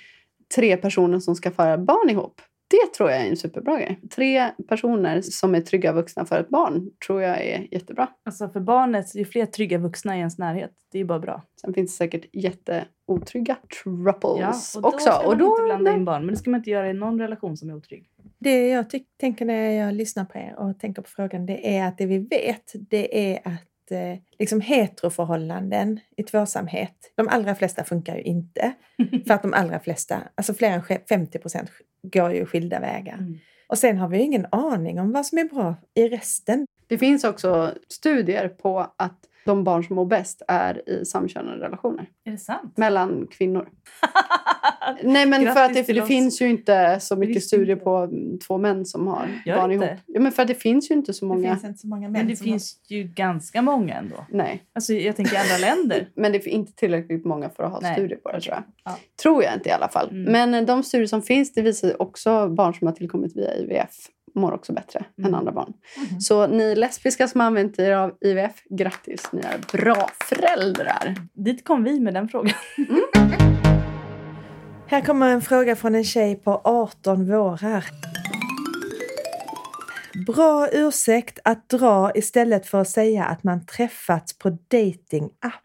tre personer som ska föra barn ihop. Det tror jag är en superbra grej. Tre personer som är trygga vuxna för ett barn tror jag är jättebra. Alltså för barnet, ju fler trygga vuxna i ens närhet, det är ju bara bra. Sen finns det säkert jätteotrygga trupples och då också. ska man och då, inte blanda in barn. Men det ska man inte göra i någon relation som är otrygg. Det jag tänker när jag lyssnar på er och tänker på frågan, det är att det vi vet, det är att eh, liksom heteroförhållanden i tvåsamhet, de allra flesta funkar ju inte. För att de allra flesta, alltså fler än 50 procent, går ju skilda vägar. Mm. Och sen har vi ju ingen aning om vad som är bra i resten. Det finns också studier på att de barn som mår bäst är i samkönade relationer Är det sant? mellan kvinnor. Nej, men för att det, det finns ju inte så mycket studier inte. på mm, två män som har Gör barn det ihop. inte? Ja, men för att det finns ju inte så Det många. finns inte så många män Men det finns ju ganska många ändå. Nej, Alltså, jag tänker i andra länder. men det är inte tillräckligt många för att ha Nej, studier på det tror jag. Ja. Tror jag inte i alla fall. Mm. Men eh, de studier som finns det visar också barn som har tillkommit via IVF mår också bättre än Mm. andra barn. Mhm. Så ni lesbiska som har använt er av IVF, grattis, ni är bra föräldrar. Dit kom vi med den frågan. Här kommer en fråga från en tjej på 18 vårar. Bra ursäkt att dra istället för att säga att man träffats på dating-app.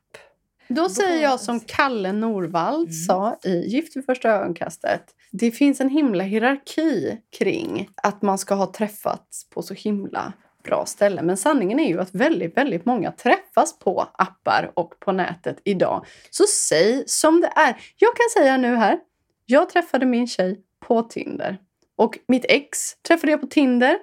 Då säger jag som Kalle Norvald Mm. sa i Gift vid första ögonkastet. Det finns en himla hierarki kring att man ska ha träffats på så himla bra ställen. Men sanningen är ju att väldigt, väldigt många träffas på appar och på nätet idag. Så säg som det är. Jag kan säga nu här. Jag träffade min tjej på Tinder. Och mitt ex träffade jag på Tinder.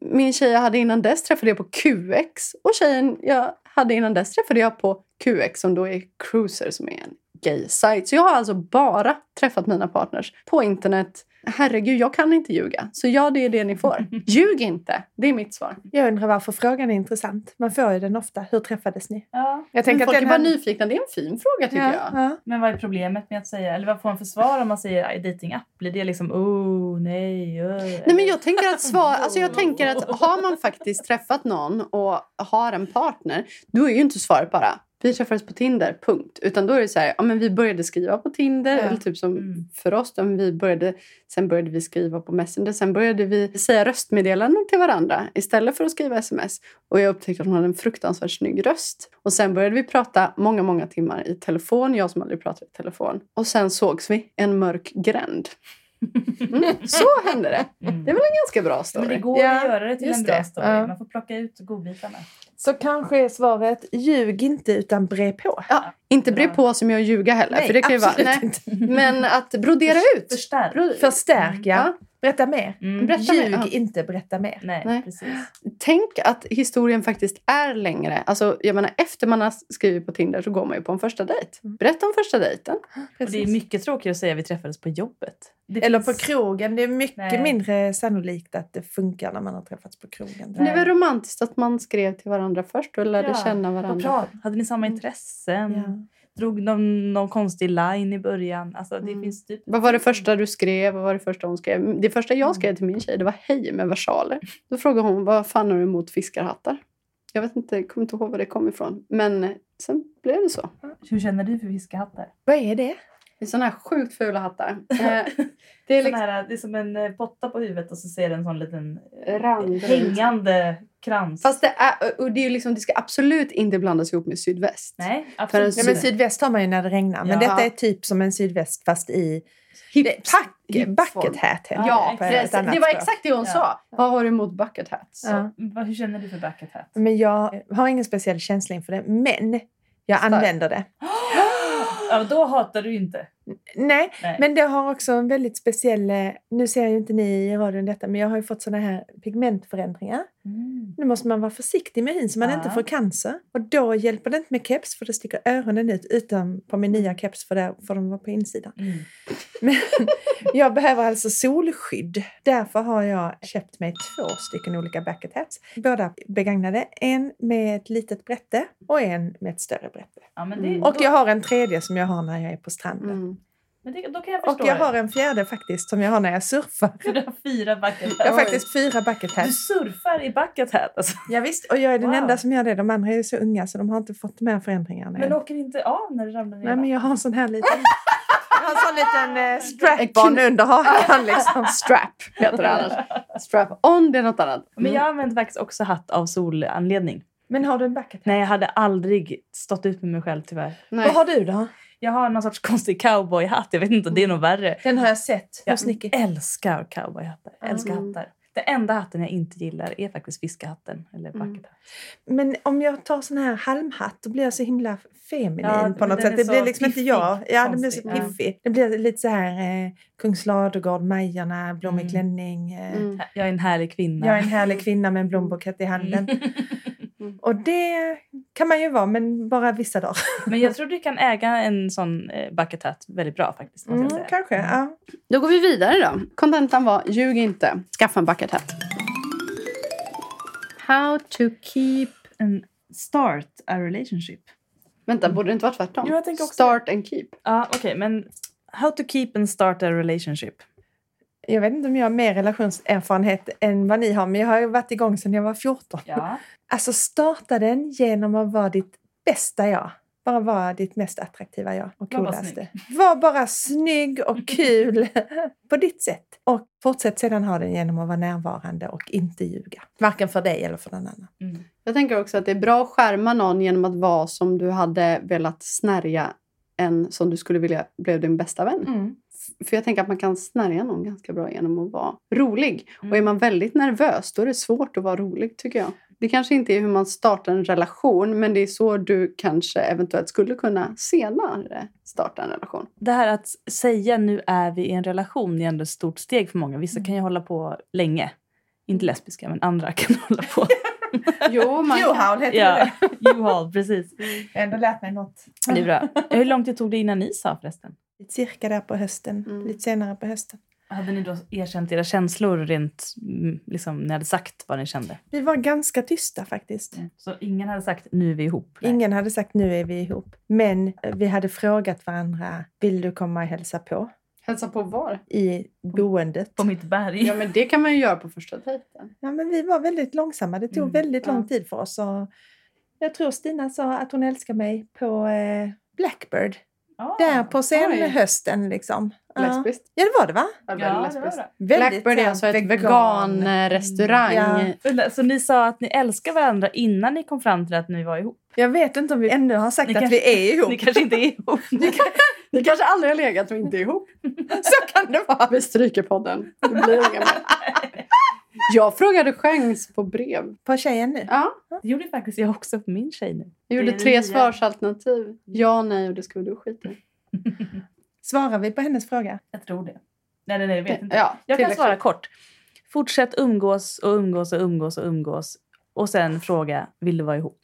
Min tjej jag hade innan dess träffade jag på QX. Och tjejen jag hade innan dess träffade jag på QX som då är Cruiser som är en gay-sajt. Så jag har alltså bara träffat mina partners på internet. Herregud, jag kan inte ljuga. Så ja, det är det ni får. Ljug inte. Det är mitt svar. Jag undrar varför frågan är intressant. Man får ju den ofta. Hur träffades ni? Ja. Jag Men folk är bara här- nyfikna. Det är en fin fråga tycker ja, jag. Ja. Men vad är problemet med att säga, eller vad får man för svar om man säger "Aj, datingapp? Blir det liksom oh nej? Uh, Nej, men jag tänker att svar, alltså jag tänker att har man faktiskt träffat någon och har en partner, då är ju inte svaret bara vi träffades på Tinder, punkt. Utan då är det så här, ja men vi började skriva på Tinder, Ja. eller typ som Mm. för oss, då, men vi började, sen började vi skriva på Messenger, sen började vi säga röstmeddelanden till varandra istället för att skriva sms. Och jag upptäckte att hon hade en fruktansvärt snygg röst. Och sen började vi prata många, många timmar i telefon, jag som aldrig pratar i telefon. Och sen sågs vi en mörk gränd. Mm, så hände det. Mm. Det är väl en ganska bra Men story. det går Ja, att göra det till en bra det. story. Man får plocka ut godbitarna. Så kanske är svaret ljug inte utan bre på. Ja, inte bre på som jag ljuga heller. för det kan ju vara, nej. inte. Men att brodera ut. Förstärk. Förstärk, ja. Ja. Berätta mer. Mm. Berätta mer. Ljug Ja. inte, berätta mer. Nej, Nej. precis. Tänk att historien faktiskt är längre. Alltså, jag menar, efter man har skrivit på Tinder så går man ju på en första dejt. Mm. Berätta om första dejten. Och det är mycket tråkigare att säga att vi träffades på jobbet. Det Eller finns- på krogen. Det är mycket Nej. mindre sannolikt att det funkar när man har träffats på krogen. Det är väl romantiskt att man skrev till varandra först och lärde Ja, känna varandra. Hade ni samma Mm. intressen? Ja. Drog de någon konstig line i början? Alltså, det Mm. finns typ... Vad var det första du skrev? Vad var det första hon skrev? Det första jag skrev till min tjej det var hej med versaler. Då frågade hon vad fan har du emot fiskarhattar? Jag vet inte, kommer inte ihåg var det kom ifrån. Men sen blev det så. Hur känner du för fiskehattar? Vad är det? Det är såna här sjukt fula hattar. Eh, det är liksom här, det är som en eh, potta på huvudet och så ser det en sån liten rand. hängande krans. Fast det, är, och det, är ju liksom, det ska absolut inte blandas ihop med sydväst. Nej, För absolut en men sydväst har man ju när det regnar. Men Ja. detta är typ som en sydväst fast i Hips. pack, bucket hat. Ja, precis. det var språk. exakt det hon Ja. sa. Vad har du emot bucket hats? Ja. Vad- Hur känner du för bucket hat? Men jag har ingen speciell känsla inför det. Men jag Stark. använder det. Ja, då hatar du inte. Nej, Nej. men det har också en väldigt speciell... eh, Nu ser ju inte ni i radion detta, men jag har ju fått såna här pigmentförändringar. Mm. Nu måste man vara försiktig med hyn så man Ja. inte får cancer. Och då hjälper det inte med keps för då sticker öronen ut utan på min nya keps för där får de vara på insidan. Mm. Men jag behöver alltså solskydd. Därför har jag köpt mig två stycken olika bucket hats. Båda begagnade. En med ett litet brätte och en med ett större brätte. Ja, men det, Mm. Och jag har en tredje som jag har när jag är på stranden. Mm. men det, då kan jag förstå Och jag det. har en fjärde faktiskt som jag har när jag surfar. För du har fyra bucket Jag har faktiskt fyra bucket Du hats. surfar i bucket hat alltså. Ja, visst, och jag är den Wow. enda som gör det. De andra är så unga så de har inte fått här förändringarna Men än. åker inte av när du ramlar ner? Nej, men jag har en sån här liten... Jag har en sån liten eh, strap-on under hakan liksom. Strap heter det annars. Strap on, det är något annat. Men jag använder faktiskt också hatt av solanledning. Men har du en bucket hat? Nej, jag hade aldrig stått ut med mig själv tyvärr. Nej. Vad har du då? Jag har någon sorts konstig cowboyhatt. Jag vet inte, det är nog värre. Den har jag sett Jag älskar cowboyhattar. Jag älskar Mm. hattar. Den enda hatten jag inte gillar är faktiskt fiskehatten. Eller Mm. Men om jag tar sån här halmhatt då blir jag så himla feminin Ja, på något den sätt. Det blir liksom inte piffig, jag. Ja, det blir så konstig. Ja. piffig. Det blir lite så här eh, Kungs Ladugård, Majorna, blommig Mm. klänning. Eh, Mm. Jag är en härlig kvinna. Jag är en härlig kvinna med en blombukett i handen. Mm. Och det kan man ju vara, men bara vissa dagar. Men jag tror du kan äga en sån eh, bucket hat väldigt bra faktiskt. Mm, säga. kanske, ja. Då går vi vidare då. Kontentan var ljug inte, skaffa en bucket hat. How to keep... En start a relationship. Vänta, borde det inte vara tvärtom? Jo, jag tänker också Start and keep. Ja, okej, men how to keep and start a relationship. Jag vet inte om jag har mer relationserfarenhet än vad ni har, men jag har ju varit igång sedan jag var 14. Ja. Alltså starta den genom att vara ditt bästa jag. Bara vara ditt mest attraktiva jag och Var bara coolaste. Var bara snygg och kul på ditt sätt. Och fortsätt sedan ha den genom att vara närvarande och inte ljuga. Varken för dig eller för någon annan. Mm. Jag tänker också att det är bra att skärma någon genom att vara som du hade velat snärja en som du skulle vilja blev din bästa vän. Mm. För jag tänker att man kan snärja någon ganska bra genom att vara rolig. Mm. Och är man väldigt nervös då är det svårt att vara rolig tycker jag. Det kanske inte är hur man startar en relation men det är så du kanske eventuellt skulle kunna senare starta en relation. Det här att säga nu är vi i en relation är ändå ett stort steg för många. Vissa kan ju hålla på länge. Inte lesbiska, men andra kan hålla på. Jo, man. Johaul heter ja, det. Juhal, precis. Jag har ändå lärt mig något. Det är bra. Hur lång tid tog det innan ni sa förresten? Cirka där på hösten. Mm. Lite senare på hösten. Hade ni då erkänt era känslor rent, mm, liksom, ni hade sagt vad ni kände? Vi var ganska tysta faktiskt. Så ingen hade sagt nu är vi ihop? Nej. Ingen hade sagt nu är vi ihop. Men vi hade frågat varandra, vill du komma och hälsa på? Hälsa på var? I boendet. På mitt berg? Ja, men det kan man ju göra på första dejten. Ja, men vi var väldigt långsamma. Det tog Mm, väldigt lång ja. tid för oss. Och jag tror Stina sa att hon älskar mig på eh, Blackbird. Ah. Där på senhösten liksom. Ja. Lesbiskt. ja, det var det va? Ja, det var lesbiskt. Blackbird är alltså ett vegan. veganrestaurang. Ja. Så ni sa att ni älskar varandra innan ni kom fram till att ni var ihop? Jag vet inte om vi ännu har sagt Ni att kanske- vi är ihop. Ni kanske inte är ihop? Ni kanske aldrig har legat och inte är ihop. Så kan det vara. Vi stryker podden. Det blir inga mer. Jag frågade chans på brev. På tjejen nu? Ja, Det gjorde faktiskt jag också på min tjej nu. jag gjorde tre nya. svarsalternativ. Ja, nej och det skulle du skita i. Svarar vi på hennes fråga? Jag tror det. Nej, nej, nej, jag vet inte. Ja, jag kan svara kort. Fortsätt umgås och umgås och umgås och umgås. Och sen fråga, vill du vara ihop?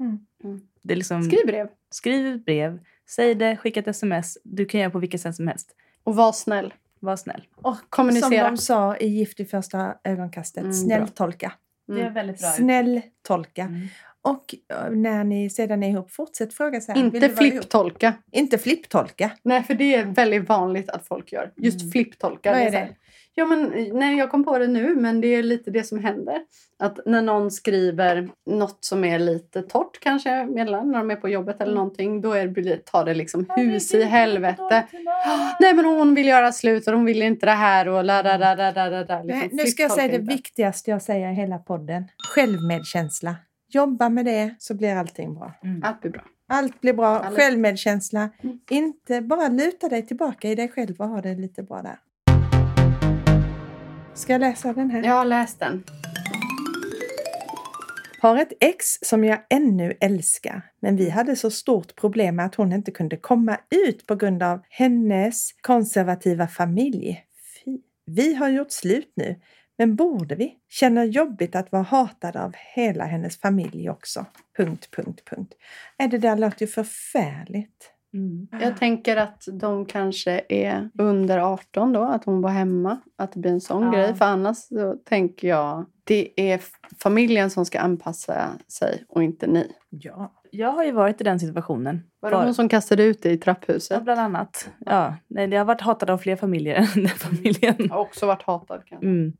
Mm. Mm. Det är liksom, Skriv brev. Skriv ett brev, säg det, skicka ett sms. Du kan göra på vilket sätt som helst. Och var snäll. Var snäll. Och Kommunicera. som de sa i Gift i första ögonkastet, Mm, snälltolka. Mm. väldigt Snälltolka. Mm. Och eh, när ni sedan är ihop, fortsätt fråga så här. Inte flipptolka. Inte flipptolka. Nej, för det är väldigt vanligt att folk gör. Just Mm. flipptolka. Vad är det? Ja, men, nej, jag kom på det nu, men det är lite det som händer. Att när någon skriver något som är lite torrt kanske, mellan, när de är på jobbet eller Mm. någonting, då är det, tar det liksom hus i helvete. Nej, men hon vill göra slut och hon vill inte det här och la la la la la la Liksom, nu ska jag säga det viktigaste jag säger i hela podden. Självmedkänsla. Jobba med det så blir allting bra. Mm. Allt blir bra. Allt blir bra. Självmedkänsla. Mm. Inte bara luta dig tillbaka i dig själv och ha det lite bra där. Ska jag läsa den här? Jag har läst den. Har ett ex som jag ännu älskar, men vi hade så stort problem med att hon inte kunde komma ut på grund av hennes konservativa familj. Fy. Vi har gjort slut nu, men borde vi? Känner jobbigt att vara hatad av hela hennes familj också. Punkt, punkt, punkt. Äh, det där låter ju förfärligt. Mm. Jag tänker att de kanske är under 18 då, att hon var hemma. Att det blir en sån Ja. grej. För annars så tänker jag det är familjen som ska anpassa sig och inte ni. Ja. Jag har ju varit i den situationen. Var det Var- hon som kastade ut dig i Ja, trapphuset? bland annat. Ja. Nej, jag har varit hatad av fler familjer än den familjen. Jag har också varit hatad kanske. Mm.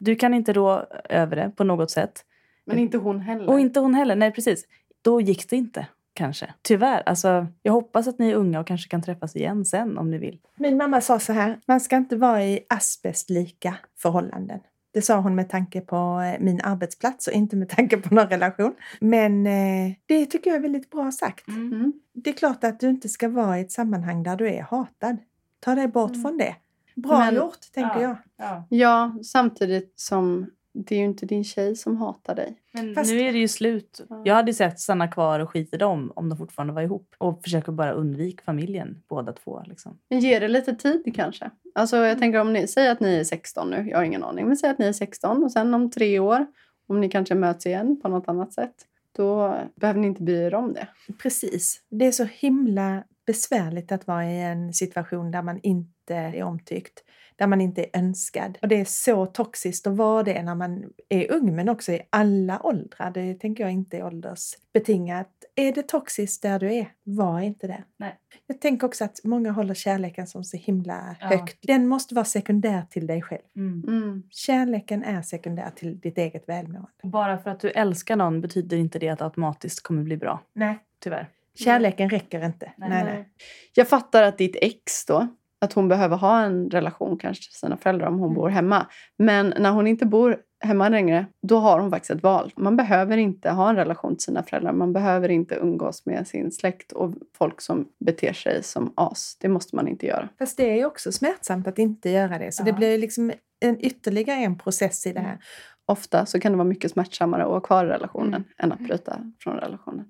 Du kan inte rå över det på något sätt. Men inte hon heller. Och inte hon heller. Nej, precis. Då gick det inte, kanske. Tyvärr. Alltså, jag hoppas att ni är unga och kanske kan träffas igen sen om ni vill. Min mamma sa så här, man ska inte vara i asbestlika förhållanden. Det sa hon med tanke på eh, min arbetsplats och inte med tanke på någon relation. Men eh, det tycker jag är väldigt bra sagt. Mm. Det är klart att du inte ska vara i ett sammanhang där du är hatad. Ta dig bort Mm. från det. Bra Men- gjort, tänker Ja. jag. Ja. Ja, samtidigt som det är ju inte din tjej som hatar dig. Men Fast- nu är det ju slut. Ja. Jag hade sett stanna kvar och skita i dem om de fortfarande var ihop. Och försöka bara undvika familjen, båda två. Liksom. Men ge det lite tid kanske. Alltså jag tänker om ni säger att ni är 16 nu, jag har ingen aning, men säg att ni är 16 och sen om tre år, om ni kanske möts igen på något annat sätt. då behöver ni inte bry er om det. Precis. Det är så himla besvärligt att vara i en situation där man inte är omtyckt, där man inte är önskad. Och det är så toxiskt att vara det när man är ung, men också i alla åldrar. Det tänker jag inte är åldersbetingat. Är det toxiskt där du är, var inte det. Nej. Jag tänker också att många håller kärleken som så himla Ja. högt. Den måste vara sekundär till dig själv. Mm. Mm. Kärleken är sekundär till ditt eget välmående. Bara för att du älskar någon betyder inte det att det automatiskt kommer bli bra. Nej. Tyvärr. Kärleken räcker inte. Nej. Nej, nej. Jag fattar att ditt ex då, att hon behöver ha en relation kanske till sina föräldrar om hon Mm. bor hemma. Men när hon inte bor hemma längre, då har hon faktiskt ett val. Man behöver inte ha en relation till sina föräldrar. Man behöver inte umgås med sin släkt och folk som beter sig som as. Det måste man inte göra. Fast det är ju också smärtsamt att inte göra det. Så Ja. det blir liksom en ytterligare en process i det här. Ofta så kan det vara mycket smärtsammare att vara kvar i relationen Mm. än att bryta från relationen.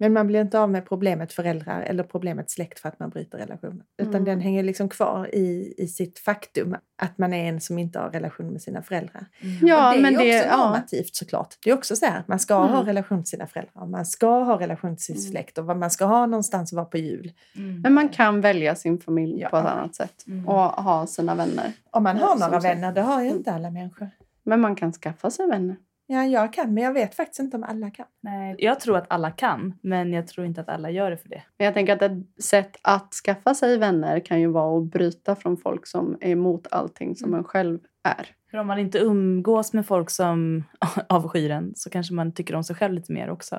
Men man blir inte av med problemet föräldrar eller problemet släkt för att man bryter relationen. Utan Mm. den hänger liksom kvar i, i sitt faktum att man är en som inte har relation med sina föräldrar. Ja, och det är men ju det, också ja. normativt såklart. Det är också så här, man ska Mm. ha relation till sina föräldrar. Man ska ha relation till sin Mm. släkt och vad man ska ha någonstans att vara på jul. Mm. Men man kan välja sin familj Ja. på ett annat sätt Mm. och ha sina vänner. Om man Ja, har några vänner, det har ju inte alla människor. Men man kan skaffa sig vänner. Ja, jag kan, men jag vet faktiskt inte om alla kan. Nej, jag tror att alla kan, men jag tror inte att alla gör det för det. Men jag tänker att ett sätt att skaffa sig vänner kan ju vara att bryta från folk som är emot allting som Mm. en själv är. För om man inte umgås med folk som avskyr en så kanske man tycker om sig själv lite mer också.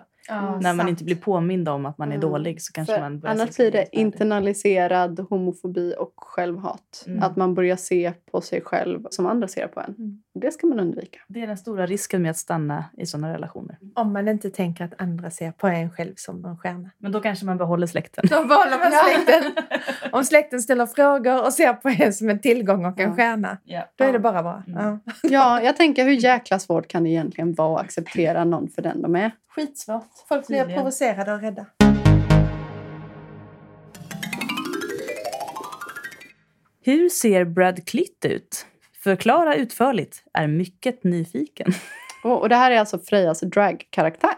När man inte blir påmind om att man är Mm. dålig så kanske För man börjar annars blir det internaliserad homofobi och självhat. Mm. Att man börjar se på sig själv som andra ser på en. Mm. Det ska man undvika. Det är den stora risken med att stanna i sådana relationer. Om man inte tänker att andra ser på en själv som en stjärna. Men då kanske man behåller släkten. Då behåller man släkten. Om släkten ställer frågor och ser på en som en tillgång och en Ja. stjärna, Ja. då är det bara bra. Mm. Ja. Ja, jag tänker hur jäkla svårt kan det egentligen vara att acceptera någon för den de är? Skitsvårt. Folk blir Tydligen. provocerade och rädda. Hur ser Brad Clitt ut? Förklara utförligt. Är mycket nyfiken. Och, och det här är alltså Frejas dragkaraktär.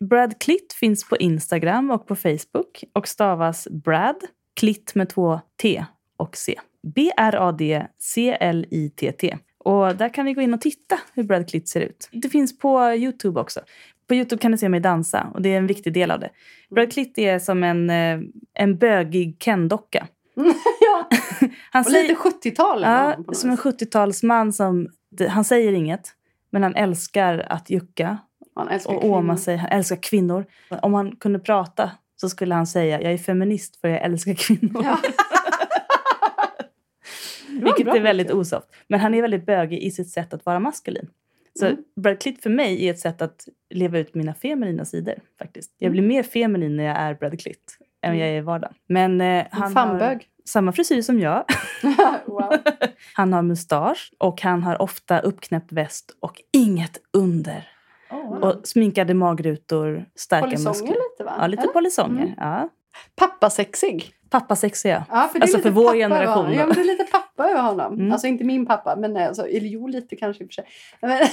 Brad Clitt finns på Instagram och på Facebook och stavas Brad, Clitt med två T och C. B-R-A-D-C-L-I-T-T. Och där kan ni gå in och titta hur Brad Clitt ser ut. Det finns på Youtube också. På Youtube kan ni se mig dansa och det är en viktig del av det. Brad Clitt är som en, eh, en bögig Ken-docka. ja, Han och lite 70-tal. över Ja, som en vis. 70-talsman som... Han säger inget, men han älskar att jucka Han älskar och åma sig. Han älskar kvinnor. Om han kunde prata så skulle han säga jag är feminist för jag älskar kvinnor. Ja. Vilket är väldigt mycket. osoft. Men han är väldigt bögig i sitt sätt att vara maskulin. Så Mm. Brad Clitt för mig är ett sätt att leva ut mina feminina sidor. faktiskt. Jag blir mer feminin när jag är Brad Clitt än Mm. jag är i vardagen. Men eh, han har Fanbög. samma frisyr som jag. wow. Han har mustasch och han har ofta uppknäppt väst och inget under. Och sminkade magrutor, starka Polisonger muskler. lite va? Ja, lite Eller? polisonger. Mm. Ja. Pappasexig. Pappa sexiga. Ja, för Alltså för vår generation. Ja, men det är lite pappa över honom. Mm. Alltså inte min pappa, men nej, alltså, eller jo lite kanske i och för sig. Men,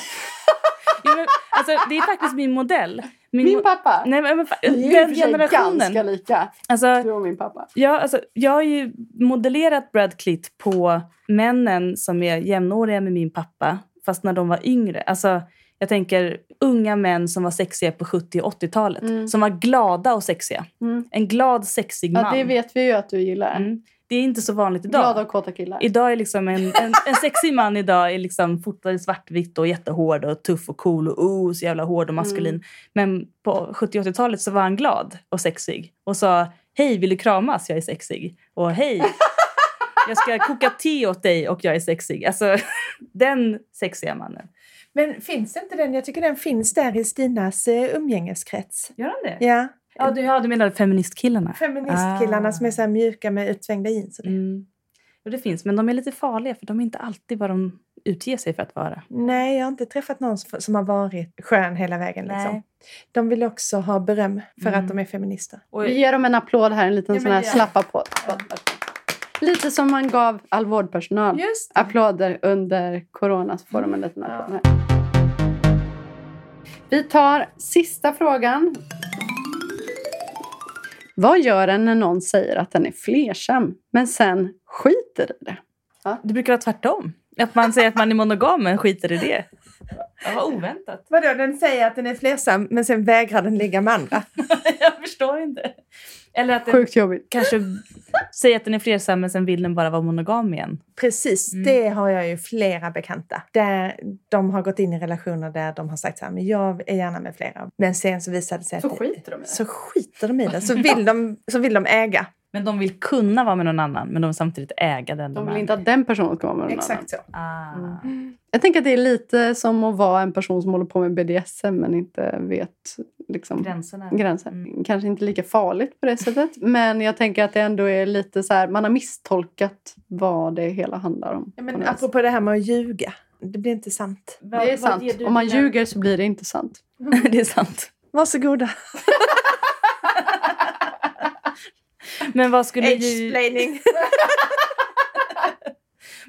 Jo, men, alltså, det är faktiskt min modell. Min, min pappa. Nej, men, men, den sig ganska generationen. lika, Alltså, du och min pappa. Ja, alltså, jag har ju modellerat Brad Clitt på männen som är jämnåriga med min pappa, fast när de var yngre. Alltså, jag tänker unga män som var sexiga på 70 och 80-talet. Mm. Som var glada och sexiga. Mm. En glad, sexig man. Ja, det vet vi ju att du gillar. Mm. Det är inte så vanligt idag. Glada och kåta killar. Idag är liksom en, en, en sexig man idag är liksom fotad i svartvitt och jättehård och tuff och cool och oh, så jävla hård och maskulin. Mm. Men på 70-80-talet så var han glad och sexig och sa hej vill du kramas? Jag är sexig. Och hej jag ska koka te åt dig och jag är sexig. Alltså den sexiga mannen. Men finns inte den? Jag tycker den finns där i Stinas eh, umgängeskrets. Gör han det? Ja, Ja, du, ja, du menar feministkillarna? feministkillarna Ah. som är så här mjuka med utsvängda jeans. och det. Mm. Och det finns, men de är lite farliga för de är inte alltid vad de utger sig för att vara. Nej, jag har inte träffat någon som har varit skön hela vägen. Liksom. Nej. De vill också ha beröm för Mm. att de är feminister. Och, Vi ger dem en applåd här, en liten Ja, sån här ja. slappa på. Lite som man gav all vårdpersonal. Just Applåder under corona så får de en liten applåd. här. Vi tar sista frågan. Vad gör en när någon säger att den är flersam men sen skiter i det? Det brukar vara tvärtom. Att man säger att man är monogam men skiter i det. Det var oväntat. Vadå, den säger att den är flersam men sen vägrar den ligga med andra? Jag förstår inte. Eller att den Sjukt jobbigt. kanske säger att den är flersam men sen vill den bara vara monogam igen. Precis, Mm. det har jag ju flera bekanta. Där de har gått in i relationer där de har sagt så här, men jag är gärna med flera. Men sen så visade det sig Så att skiter de i det. så skiter de i det. Så vill de, så vill de äga. Men de vill kunna vara med någon annan men de vill samtidigt äga den De de vill är inte att den personen ska vara med någon annan. så. Ah. Jag tänker att det är lite som att vara en person som håller på med BDSM men inte vet liksom, Gränserna. gränser. Mm. Kanske inte lika farligt på det sättet. Men jag tänker att det ändå är lite så här, man har misstolkat vad det hela handlar om. Ja, men apropå det här med att ljuga. Det blir inte sant. Det är sant. Om man ljuger så blir det inte sant. det är sant. Varsågoda. Men vad skulle du,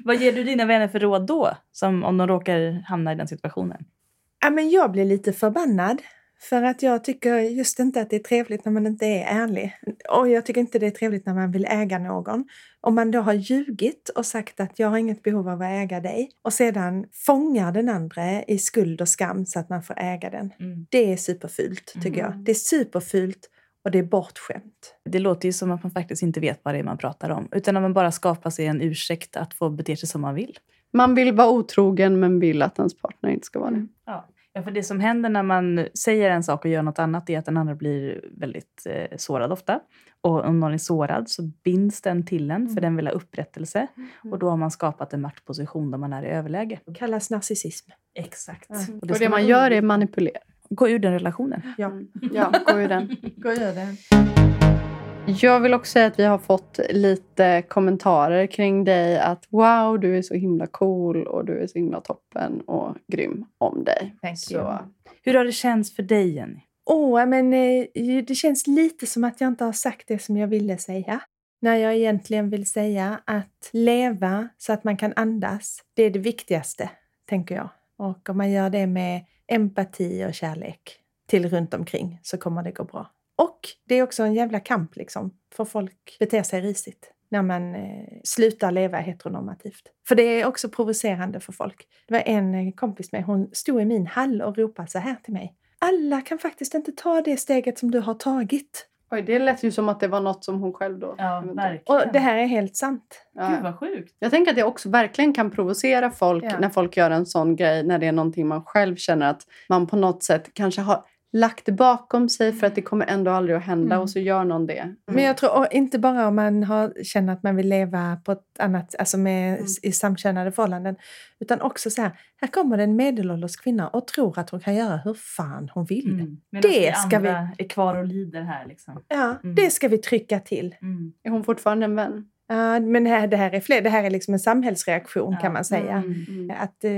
vad ger du dina vänner för råd då? Som om de råkar hamna i den situationen? Ja, men jag blir lite förbannad. För att jag tycker just inte att det är trevligt när man inte är ärlig. Och jag tycker inte det är trevligt när man vill äga någon. Om man då har ljugit och sagt att jag har inget behov av att äga dig och sedan fångar den andra i skuld och skam så att man får äga den. Mm. Det är superfult tycker jag. Det är superfult och det är bortskämt. Det låter ju som att man faktiskt inte vet vad det är man pratar om. Utan att man bara skapar sig en ursäkt att få bete sig som man vill. Man vill vara otrogen men vill att ens partner inte ska vara det. Ja. ja, för det som händer när man säger en sak och gör något annat är att den andra blir väldigt eh, sårad ofta. Och om någon är sårad så binds den till en för den vill ha upprättelse. Och då har man skapat en maktposition där man är i överläge. Det kallas narcissism. Exakt. Och det, man gör är manipulera. Gå ur den relationen. Ja. Ja, gå ur den. Gå gör det. Jag vill också säga att vi har fått lite kommentarer kring dig. Att wow, du är så himla cool och du är så himla toppen och grym om dig. Thank Så, you. Hur har det känts för dig, Jenny? Åh, men eh, det känns lite som att jag inte har sagt det som jag ville säga. När jag egentligen vill säga att leva så att man kan andas, det är det viktigaste, tänker jag. Och om man gör det med empati och kärlek till runt omkring så kommer det gå bra. Och det är också en jävla kamp liksom, för folk beter sig risigt när man eh, slutar leva heteronormativt. För det är också provocerande för folk. Det var en eh, kompis med, hon stod i min hall och ropade så här till mig. Alla kan faktiskt inte ta det steget som du har tagit oj, det lät ju som att det var något som hon själv då... eventuellt- Och det här är helt sant. Ja, Gud ja. vad sjukt. Jag tänker att det också verkligen kan provocera folk Ja. när folk gör en sån grej. När det är någonting man själv känner att man på något sätt kanske har lagt det bakom sig för att det kommer ändå aldrig att hända Mm. och så gör någon det. Men jag tror inte bara om man har, känner att man vill leva på ett annat, alltså med, Mm. i samkönade förhållanden. Utan också så här, här kommer det en medelålders kvinna och tror att hon kan göra hur fan hon vill. Mm. Medan Det vi ska vi- är kvar och lider här. Liksom. Ja, Mm. det ska vi trycka till. Mm. Är hon fortfarande en vän? Ja, men här, det, här är fler, det här är liksom en samhällsreaktion Ja. kan man säga. Mm. Mm. Att eh,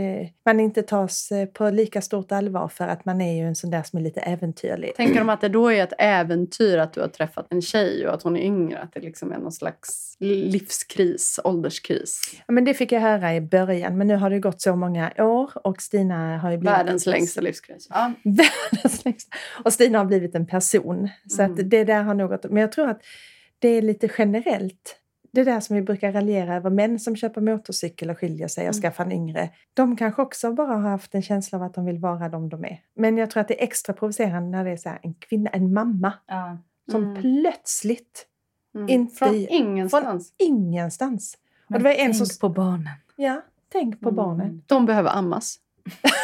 man inte tas eh, på lika stort allvar för att man är ju en sån där som är lite äventyrlig. Tänker de att det då är ett äventyr att du har träffat en tjej och att hon är yngre? Att det liksom är någon slags livskris, ålderskris? Ja, men det fick jag höra i början, men nu har det gått så många år och Stina har ju blivit... Världens längsta livskris. Ja. Världens längsta. Och Stina har blivit en person. Så Mm. att det där har gått... Men jag tror att det är lite generellt. Det där som vi brukar raljera över, män som köper motorcykel och skiljer sig och Mm. skaffar en yngre. De kanske också bara har haft en känsla av att de vill vara de de är. Men jag tror att det är extra provocerande när det är så här, en kvinna, en mamma, Ja. som Mm. plötsligt, Mm. Inte Från ingenstans. ingenstans. Men det var en tänk som- på barnen. Ja, tänk på Mm. barnen. De behöver ammas.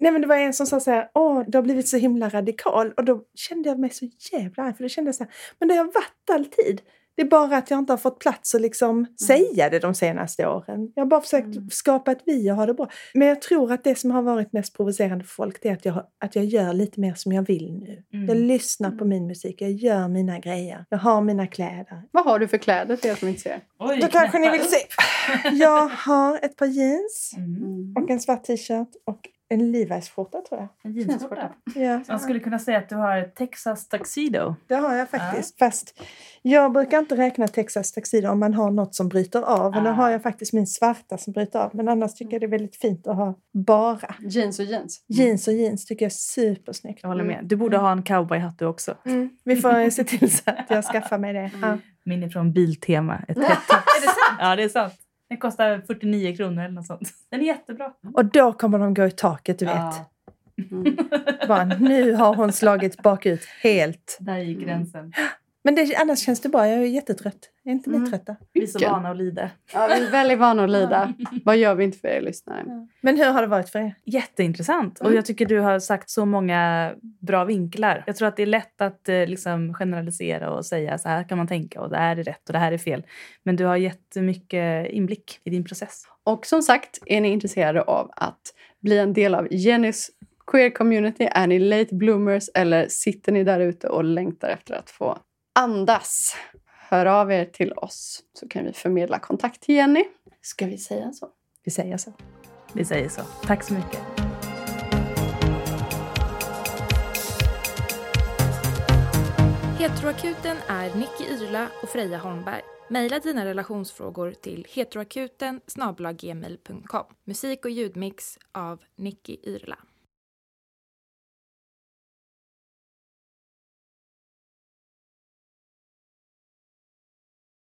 Nej men det var en som sa så här, åh du har blivit så himla radikal. Och då kände jag mig så jävla arg, för då kände jag så här, men det har jag varit alltid. Det är bara att jag inte har fått plats att liksom säga det de senaste åren. Jag har bara försökt Mm. skapa ett vi och ha det bra. Men jag tror att det som har varit mest provocerande för folk det är att jag, att jag gör lite mer som jag vill nu. Mm. Jag lyssnar på min musik, jag gör mina grejer, jag har mina kläder. Vad har du för kläder till er som inte ser? Oj, Då kanske ni vill se. Jag har ett par jeans Mm. och en svart t-shirt och En Levi's-skjorta tror jag. En jeansskjorta. Ja, Man skulle kunna säga att du har ett Texas tuxedo. det har jag faktiskt. Fast jag brukar inte räkna Texas Tuxedo om man har något som bryter av. Och nu Ah. har jag faktiskt min svarta som bryter av. Men annars tycker jag det är väldigt fint att ha bara. Jeans och jeans. Jeans och jeans tycker jag är supersnyggt. Jag håller med. Du borde ha en cowboyhatt du också. Mm. Vi får se till så att jag skaffar mig det. Ja. Min är från Biltema. Ett hett är det sant? Ja, det är sant. Den kostar 49 kronor eller något sånt. Den är jättebra. Och då kommer de gå i taket, du vet. Ja, Mm. Bara, nu har hon slagit bakut helt. där gick gränsen. Men det, annars känns det bra. Jag är jättetrött. Jag är inte Mm. ni trötta? Vi är så vana att lida. Ja, vi är väldigt vana att lida. Vad gör vi inte för er lyssnare? Men hur har det varit för er? Jätteintressant. Och Mm. jag tycker du har sagt så många bra vinklar. Jag tror att det är lätt att eh, liksom generalisera och säga så här kan man tänka och det här är rätt och det här är fel. Men du har jättemycket inblick i din process. Och som sagt, är ni intresserade av att bli en del av Jennys queer community? Är ni late bloomers eller sitter ni där ute och längtar efter att få andas? Hör av er till oss så kan vi förmedla kontakt till Jenny. Ska vi säga så? Vi säger så. Vi säger så. Tack så mycket. Heteroakuten är Nicky Irla och Freja Holmberg. Maila dina relationsfrågor till heteroakuten. Musik och ljudmix av Nicky Irla.